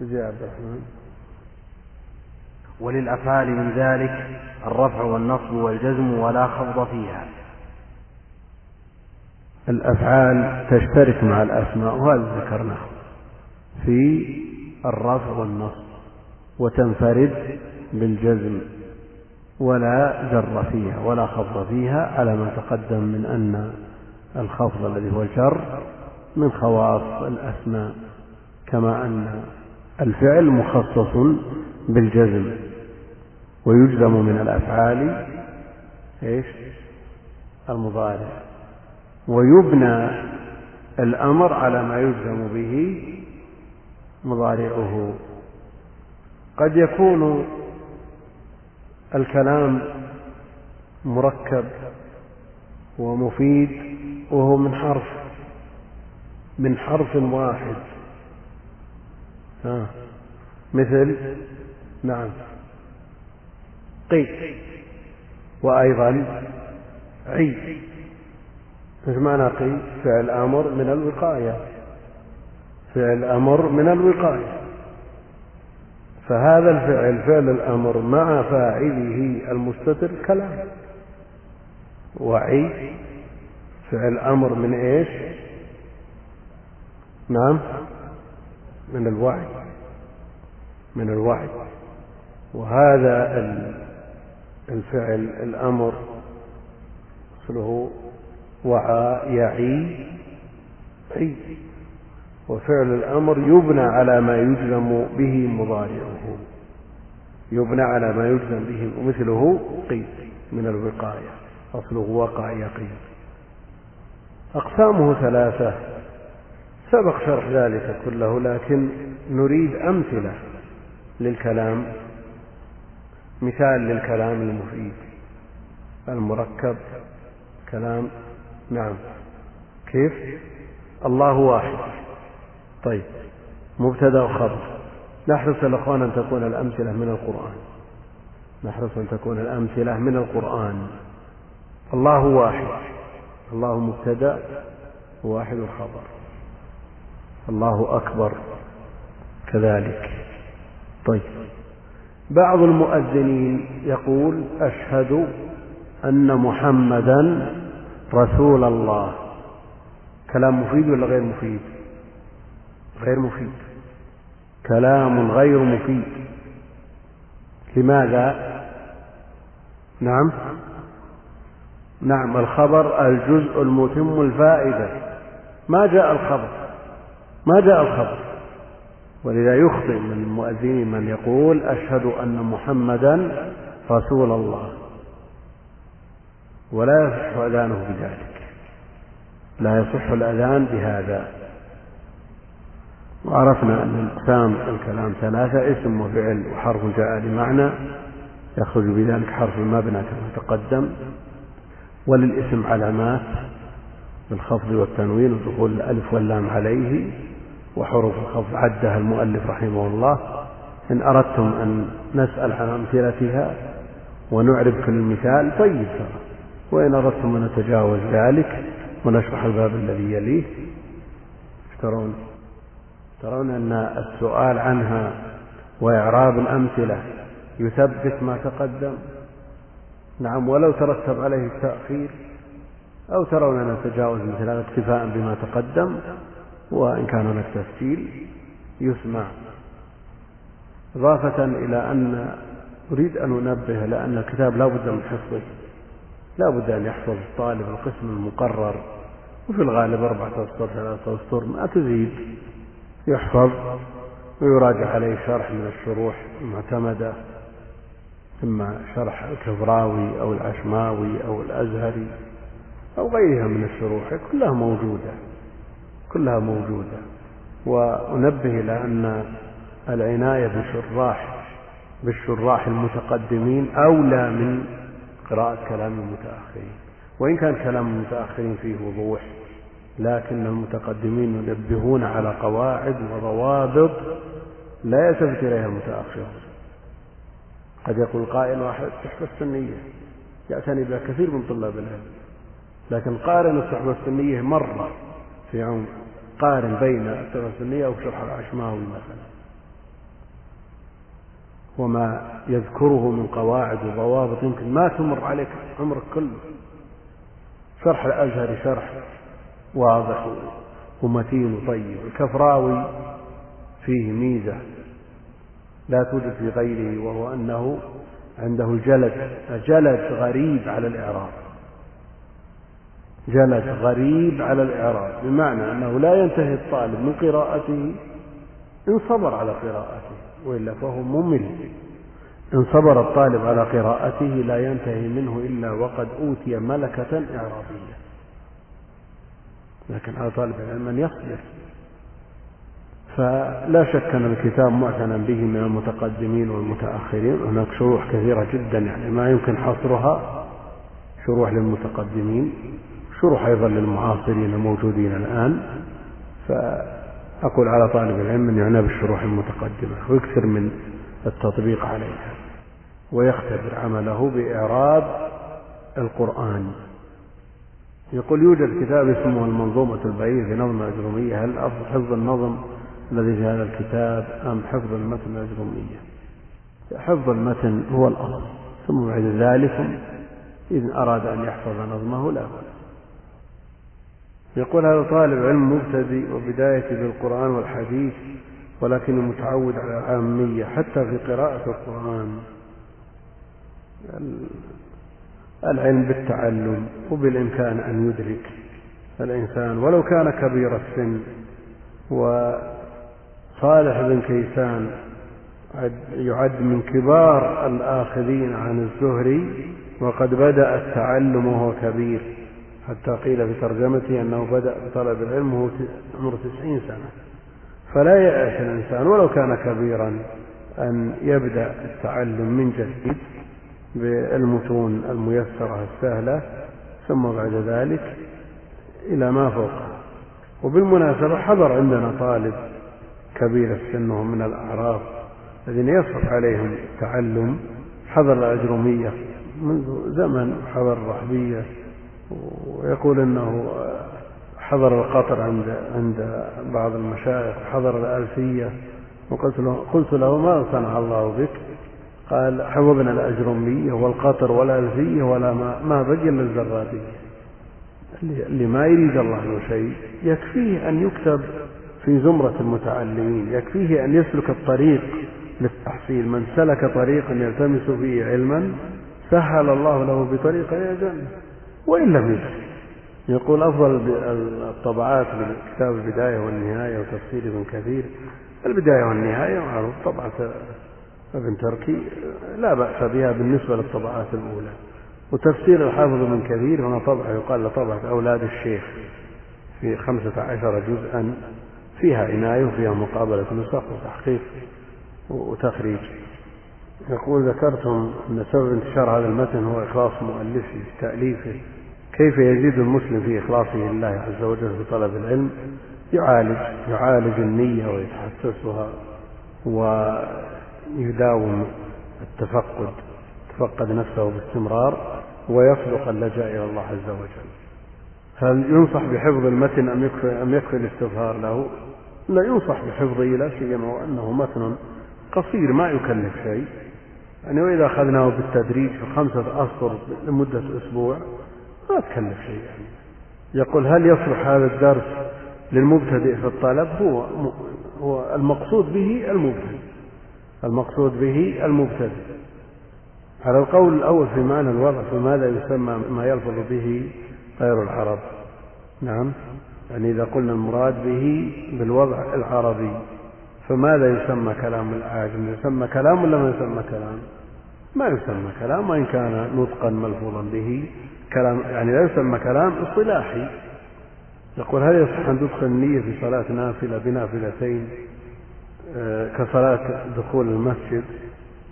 زي عبد الرحمن. وللأفعال من ذلك الرفع والنصب والجزم ولا خفض فيها. الأفعال تشترك مع الأسماء وهذا ذكرناه. في الرفع والنصب وتنفرد بالجزم ولا جر فيها ولا خفض فيها على ما تقدم من أن الخفض الذي هو الجر من خواص الأسماء كما أن الفعل مخصص بالجزم ويجزم من الأفعال إيش؟ المضارع. ويبنى الأمر على ما يجزم به مضارعه. قد يكون الكلام مركب ومفيد وهو من حرف من حرف واحد. ها مثل نعم. قي وأيضا عي إيش معنى قي فعل أمر من الوقاية. فعل أمر من الوقاية. فهذا الفعل فعل الأمر مع فاعله المستتر كلام. وعي فعل أمر من إيش؟ نعم من الوعي من الوعي. وهذا الفعل الأمر أصله وعى يعي عي. وفعل الأمر يبنى على ما يجزم به مضارعه. يبنى على ما يجزم به ومثله قي من الوقاية. أصله وقع يقي أقسامه ثلاثة. سبق شرح ذلك كله لكن نريد أمثلة للكلام مثال للكلام المفيد. المركب. كلام. نعم. كيف؟ الله واحد. طيب. مبتدا وخبر. نحرص الأخوان أن تكون الأمثلة من القرآن. نحرص أن تكون الأمثلة من القرآن. الله واحد. الله مبتدا واحد الخبر. الله أكبر. كذلك. طيب. بعض المؤذنين يقول أشهد أن محمدا رسول الله. كلام مفيد ولا غير مفيد؟ غير مفيد. كلام غير مفيد. لماذا؟ نعم. نعم الخبر الجزء المتم الفائدة. ما جاء الخبر؟ ما جاء الخبر. ولذا يخطئ من المؤذنين من يقول أشهد أن محمدا رسول الله. ولا يصح أذانه بذلك. لا يصح الأذان بهذا. وعرفنا أن أقسام الكلام ثلاثة اسم وفعل وحرف جاء لمعنى يخرج بذلك حرف المبنى كما تقدم. وللاسم علامات بالخفض والتنوين ودخول الألف واللام عليه وحروف الخفض عدها المؤلف رحمه الله. إن أردتم أن نسأل عن أمثلتها ونعرب كل مثال طيب وإن أردتم أن نتجاوز ذلك ونشرح الباب الذي يليه ترون ترون أن السؤال عنها وإعراب الأمثلة يثبت ما تقدم. نعم ولو ترتب عليه التأخير أو ترون أن نتجاوز مثل هذا اكتفاء بما تقدم وإن كان هناك تسجيل يسمع. إضافة إلى أن أريد أن أنبه لأن الكتاب لا بد من حفظه. لا بد أن يحفظ الطالب القسم المقرر وفي الغالب أربعة أسطر ثلاثة أسطر ما تزيد. يحفظ ويراجع عليه شرح من الشروح المعتمدة إما شرح الكفراوي أو العشماوي أو الأزهري أو غيرها من الشروح كلها موجودة كلها موجودة. وأنبه إلى أن العناية بشراح بالشراح المتقدمين أولى من قراءة كلام المتأخرين. وإن كان كلام المتأخرين فيه وضوح لكن المتقدمين ينبهون على قواعد وضوابط لا يلتفت إليها المتأخرون. قد يقول قائل واحد الصحبة السنية يعتني بها كثير من طلاب العلم لكن قارن الصحبة السنية مرة في عمر قارن بين الصحبة السنية وشرح العشماوي مثلا. وما يذكره من قواعد وضوابط يمكن ما تمر عليك عمرك كله. شرح الأزهري شرح واضح ومتين وطيب. الكفراوي فيه ميزة لا توجد في غيره وهو أنه عنده الجلد جلد غريب على الإعراب. جلد غريب على الإعراب بمعنى أنه لا ينتهي الطالب من قراءته إن صبر على قراءته وإلا فهو ممل. إن صبر الطالب على قراءته لا ينتهي منه إلا وقد أوتي ملكة إعرابية. لكن على طالب العلم أن يصبر. فلا شك أن الكتاب معتنى به من المتقدمين والمتأخرين. هناك شروح كثيرة جدا يعني ما يمكن حصرها شروح للمتقدمين شروح أيضا للمعاصرين الموجودين الآن. فأقول على طالب العلم أن يعنى بالشروح المتقدمة ويكثر من التطبيق عليها ويختبر عمله بإعراب القرآن. يقول يوجد كتاب اسمه المنظومة البعير في نظم الأجرومية. هل أفضل حفظ النظم الذي في هذا الكتاب أم حفظ المتن الأجرومية؟ حفظ المتن هو الأصل ثم بعد ذلك إذا أراد أن يحفظ نظمه لا بأس يقول هذا طالب علم مبتدئ وبداية بالقرآن والحديث ولكنه متعود على العامية حتى في قراءة القرآن. العلم بالتعلم وبالإمكان أن يدرك. الإنسان ولو كان كبير السن وصالح بن كيسان يعد من كبار الآخذين عن الزهري وقد بدأ التعلم وهو كبير. حتى قيل في ترجمته أنه بدأ بطلب العلم وهو عمره تسعين سنة. فلا يأس الإنسان ولو كان كبيرا أن يبدأ التعلم من جديد. بالمتون الميسرة السهلة ثم بعد ذلك إلى ما فوقها وبالمناسبة حضر عندنا طالب كبير السن وهو من الأعراف الذين يصعب عليهم التعلم حضر الأجرومية منذ زمن حضر الرحبية ويقول أنه حضر القطر عند عند بعض المشايخ حضر الألفية وقلت له قلت له ما صنع الله بك؟ قال حفظنا الأجرمية والقطر والألفية ولا ما, ما بقي إلا الزرادية اللي ما يريد الله له شيء يكفيه أن يكتب في زمرة المتعلمين يكفيه أن يسلك الطريق للتحصيل. من سلك طريقا يلتمس فيه علما سهل الله له بطريق إلى الجنة وإن لم يدرك يقول أفضل الطبعات من كتاب البداية والنهاية وتفسير ابن كثير. البداية والنهاية معروف طبعة ابن تركي لا بأس بها بالنسبة للطبعات الأولى. وتفسير الحافظ ابن كثير هنا طبعة يقال له طبعة أولاد الشيخ في خمسة عشر جزءا فيها عناية وفيها مقابلة نسخ وتحقيق وتخريج. يقول ذكرتم أن سبب انتشار هذا المتن هو إخلاص مؤلفه في تأليفه. كيف يزيد المسلم في إخلاصه لله عز وجل في طلب العلم؟ يعالج يعالج النية ويتحسسها ويداوم التفقد يتفقد نفسه باستمرار ويصدق اللجأ إلى الله عز وجل. هل ينصح بحفظ المتن أم يكفي, أم يكفي الاستظهار له؟ لا ينصح بحفظه لا سيما وأنه متن قصير ما يكلف شيء. يعني وإذا أخذناه بالتدريج في خمسة أسطر لمدة أسبوع ما تكلف شيء يعني. يقول هل يصلح هذا الدرس للمبتدئ في الطلب؟ هو هو المقصود به المبتدئ. المقصود به المبتدئ. على القول الأول في معنى الوضع فماذا يسمى ما يلفظ به غير العرب؟ نعم. يعني إذا قلنا المراد به بالوضع العربي فماذا يسمى كلام الأعاجم يسمى كلام ولا ما يسمى كلام؟ ما يسمى كلام وإن كان نطقا ملفوظا به كلام يعني لا يسمى كلام اصطلاحي. يقول هل يصح أن تدخل النية في صلاة نافلة بنافلتين؟ كصلاة دخول المسجد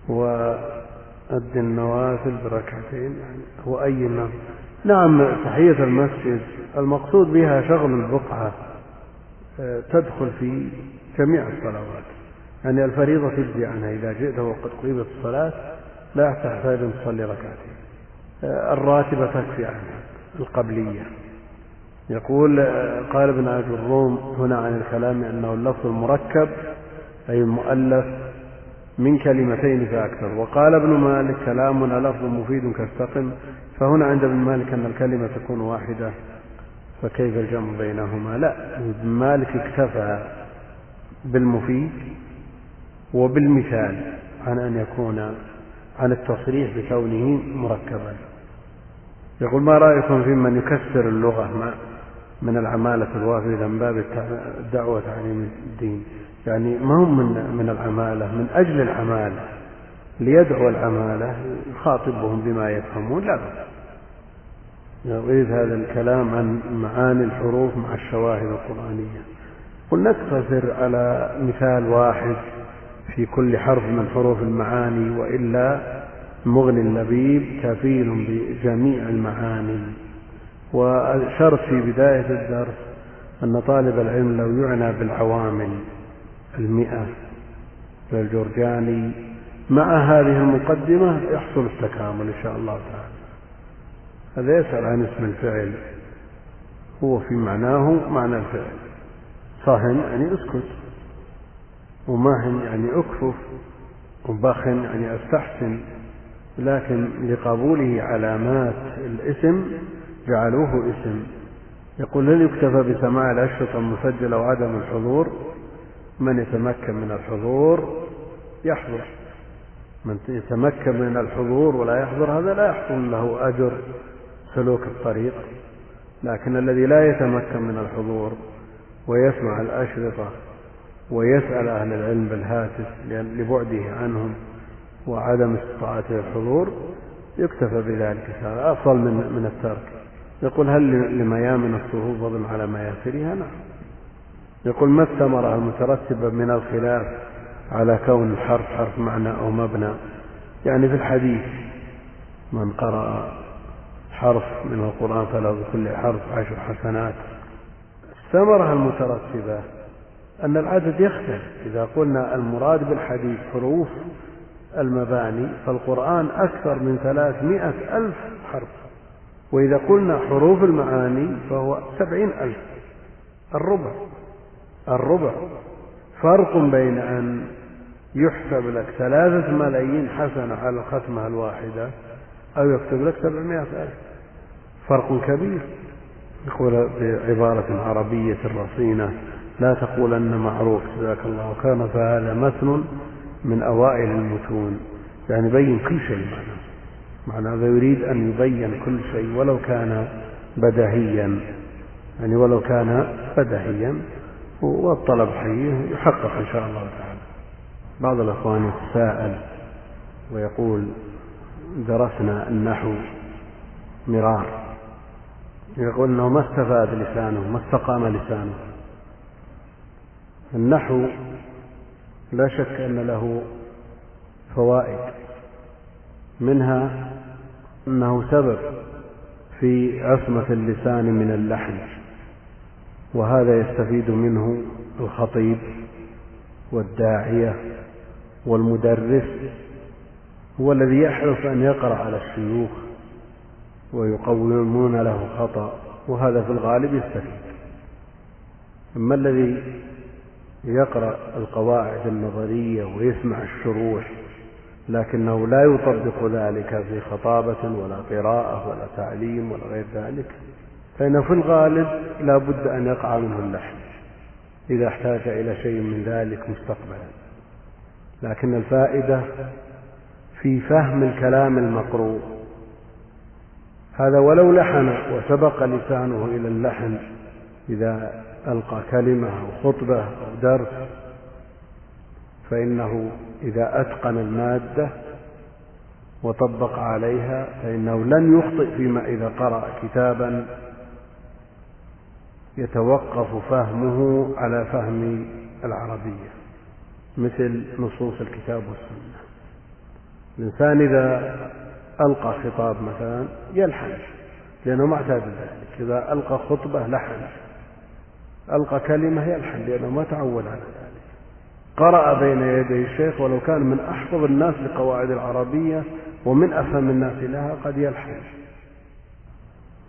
وأد النوافل بركعتين يعني هو أي نعم تحية المسجد المقصود بها شغل البقعة آه، تدخل في جميع الصلوات. يعني الفريضة تجزي عنها إذا جئت وقد قيمت الصلاة لا تحتاج أن تصلي ركعتين. آه، الراتبة تكفي عنها القبلية. يقول آه، قال ابن أبي الروم هنا عن الكلام أنه اللفظ المركب أي المؤلف من كلمتين فأكثر وقال ابن مالك كلامنا لفظ مفيد كاستقم فهنا عند ابن مالك أن الكلمة تكون واحدة فكيف الجمع بينهما؟ لا ابن مالك اكتفى بالمفيد وبالمثال عن أن يكون عن التصريح بكونه مركبا. يقول ما رأيكم في من يكسر اللغة؟ من العمالة الوافدة من باب الدعوة تعليم الدين. يعني ما هم من من العمالة من أجل العمالة ليدعو العمالة يخاطبهم بما يفهمون لا بأس يغيث هذا الكلام عن معاني الحروف مع الشواهد القرآنية. قل نقتصر على مثال واحد في كل حرف من حروف المعاني وإلا مغني اللبيب كفيل بجميع المعاني. وأشرت في بداية الدرس أن طالب العلم لو يعنى بالعوامل. المئة للجرجاني مع هذه المقدمة يحصل التكامل إن شاء الله تعالى. هذا يسأل عن اسم الفعل. هو في معناه معنى الفعل. صهن يعني اسكت. وماهن يعني أكفف. وبخن يعني أستحسن. لكن لقبوله علامات الاسم جعلوه اسم. يقول هل يكتفى بسماع الأشرطة المسجلة وعدم الحضور؟ من يتمكن من الحضور يحضر. من يتمكن من الحضور ولا يحضر هذا لا يحصل له أجر سلوك الطريق. لكن الذي لا يتمكن من الحضور ويسمع الأشرطة ويسأل أهل العلم بالهاتف لبعده عنهم وعدم استطاعته الحضور يكتفى بذلك. هذا أفضل من من الترك. يقول هل لميامن الصفوف فضل على مياسرها؟ نعم. يقول ما الثمرة المترتبة من الخلاف على كون الحرف حرف معنى أو مبنى؟ يعني في الحديث من قرأ حرف من القرآن فله بكل حرف عشر حسنات. الثمرة المترتبة أن العدد يختلف. إذا قلنا المراد بالحديث حروف المباني فالقرآن أكثر من ثلاثمائة ألف حرف. وإذا قلنا حروف المعاني فهو سبعين ألف. الربع. الربع. فرق بين أن يحسب لك ثلاثة ملايين حسنة على الختمة الواحدة أو يكتب لك سبعمائة ألف. فرق كبير. يقول بعبارة عربية رصينة لا تقولن معروف جزاك الله خيرا فهذا متن من أوائل المتون. يعني يبين كل شيء معناه معنى هذا يريد أن يبين كل شيء ولو كان بدهيا. يعني ولو كان بدهيا والطلب حي يحقق إن شاء الله تعالى. بعض الأخوان يتساءل ويقول درسنا النحو مرار. يقول إنه ما استفاد لسانه ما استقام لسانه. النحو لا شك أن له فوائد. منها أنه سبب في عصمة اللسان من اللحن. وهذا يستفيد منه الخطيب والداعية والمدرس هو الذي يحرص أن يقرأ على الشيوخ ويقومون له خطأ وهذا في الغالب يستفيد. أما الذي يقرأ القواعد النظرية ويسمع الشروح لكنه لا يطبق ذلك في خطابة ولا قراءة ولا تعليم ولا غير ذلك فإنه في الغالب لا بد أن يقع منه اللحن إذا احتاج إلى شيء من ذلك مستقبلا. لكن الفائدة في فهم الكلام المقروء. هذا ولو لحن وسبق لسانه إلى اللحن إذا ألقى كلمة أو خطبة أو درس فإنه إذا أتقن المادة وطبق عليها فإنه لن يخطئ فيما إذا قرأ كتابا يتوقف فهمه على فهم العربية مثل نصوص الكتاب والسنة. الإنسان إذا ألقى خطاب مثلا يلحن لأنه ما اعتاد ذلك. إذا ألقى خطبة لحن ألقى كلمة يلحن لأنه ما تعود على ذلك. قرأ بين يدي الشيخ ولو كان من أحفظ الناس لقواعد العربية ومن أفهم الناس لها قد يلحن.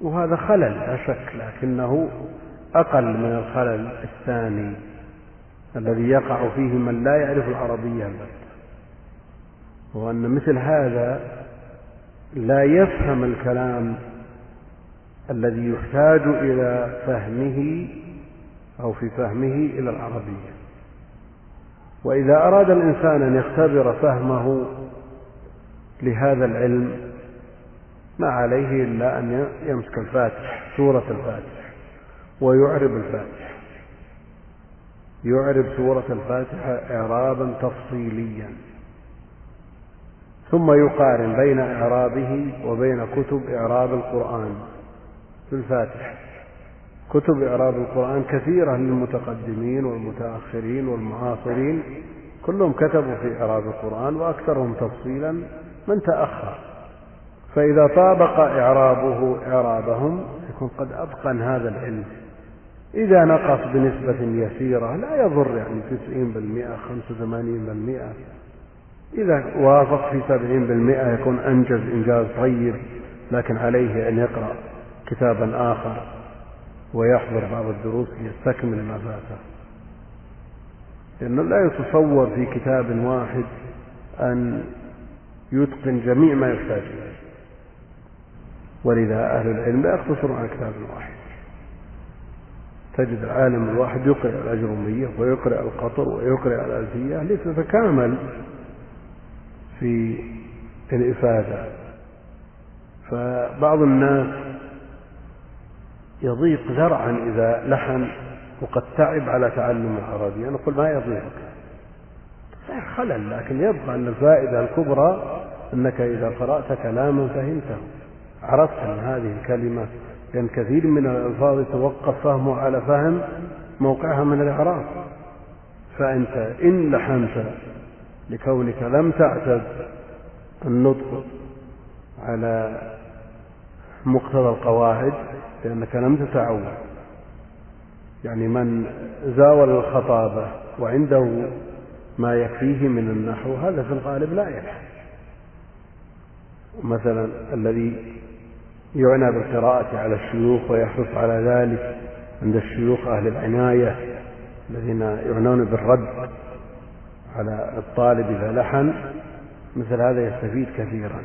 وهذا خلل لا شك لكنه أقل من الخلل الثاني الذي يقع فيه من لا يعرف العربية البتة وأن مثل هذا لا يفهم الكلام الذي يحتاج إلى فهمه أو في فهمه إلى العربية. وإذا أراد الإنسان أن يختبر فهمه لهذا العلم ما عليه إلا أن يمسك الفاتح سورة الفاتح. ويعرب الفاتح يعرب سورة الفاتحة إعرابا تفصيليا. ثم يقارن بين إعرابه وبين كتب إعراب القرآن في الفاتحة. كتب إعراب القرآن كثيرة للمتقدمين والمتأخرين والمعاصرين. كلهم كتبوا في إعراب القرآن وأكثرهم تفصيلا من تأخر. فإذا طابق إعرابه إعرابهم يكون قد أتقن هذا العلم. إذا نقص بنسبة يسيرة لا يضر يعني تسعين بالمئة خمسة وثمانين بالمئة. إذا وافق في سبعين بالمئة يكون أنجز إنجاز طيب لكن عليه أن يقرأ كتابا آخر ويحضر بعض الدروس ليستكمل ما فاته لأنه لا يتصور في كتاب واحد أن يتقن جميع ما يحتاج إليه. ولذا أهل العلم لا يقتصرون على كتاب واحد. تجد العالم الواحد يقرأ الأجرمية ويقرأ القطر ويقرأ الألفية لتتكامل في الإفادة. فبعض الناس يضيق ذرعا إذا لحن وقد تعب على تعلم العربية نقول ما يضيقك خلل لكن يبقى أن الفائدة الكبرى أنك إذا قرأت كلاما فهمته عرفت أن هذه الكلمة لأن كثير من الألفاظ يتوقف فهمه على فهم موقعها من الإعراب. فأنت إن لحنت لكونك لم تعتد النطق على مقتضى القواعد لأنك لم تتعود. يعني من زاول الخطابة وعنده ما يكفيه من النحو هذا في الغالب لا يلحن مثلا الذي يعنى بالقراءة على الشيوخ ويحرص على ذلك عند الشيوخ أهل العناية الذين يعنون بالرد على الطالب إذا لحن مثل هذا يستفيد كثيرا.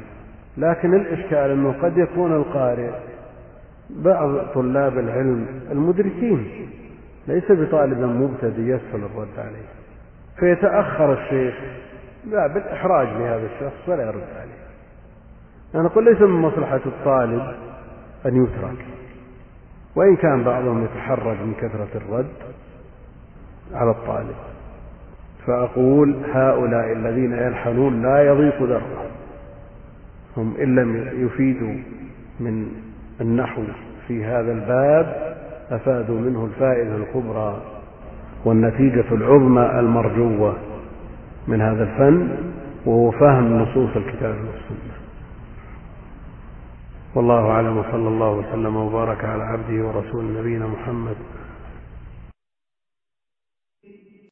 لكن الإشكال أنه قد يكون القارئ بعض طلاب العلم المدركين ليس بطالب مبتدئ يسهل الرد عليه. فيتأخر الشيخ لا بالإحراج لهذا الشخص ولا يرد عليه. أنا أقول ليس من مصلحة الطالب أن يترك. وإن كان بعضهم يتحرج من كثرة الرد على الطالب. فأقول هؤلاء الذين يلحنون لا يضيق ذرهم هم إن لم يفيدوا من النحو في هذا الباب أفادوا منه الفائدة الكبرى والنتيجة العظمى المرجوة من هذا الفن وهو فهم نصوص الكتاب والسنة. والله أعلم وصلى الله وسلم وبارك على عبده ورسول نبينا محمد.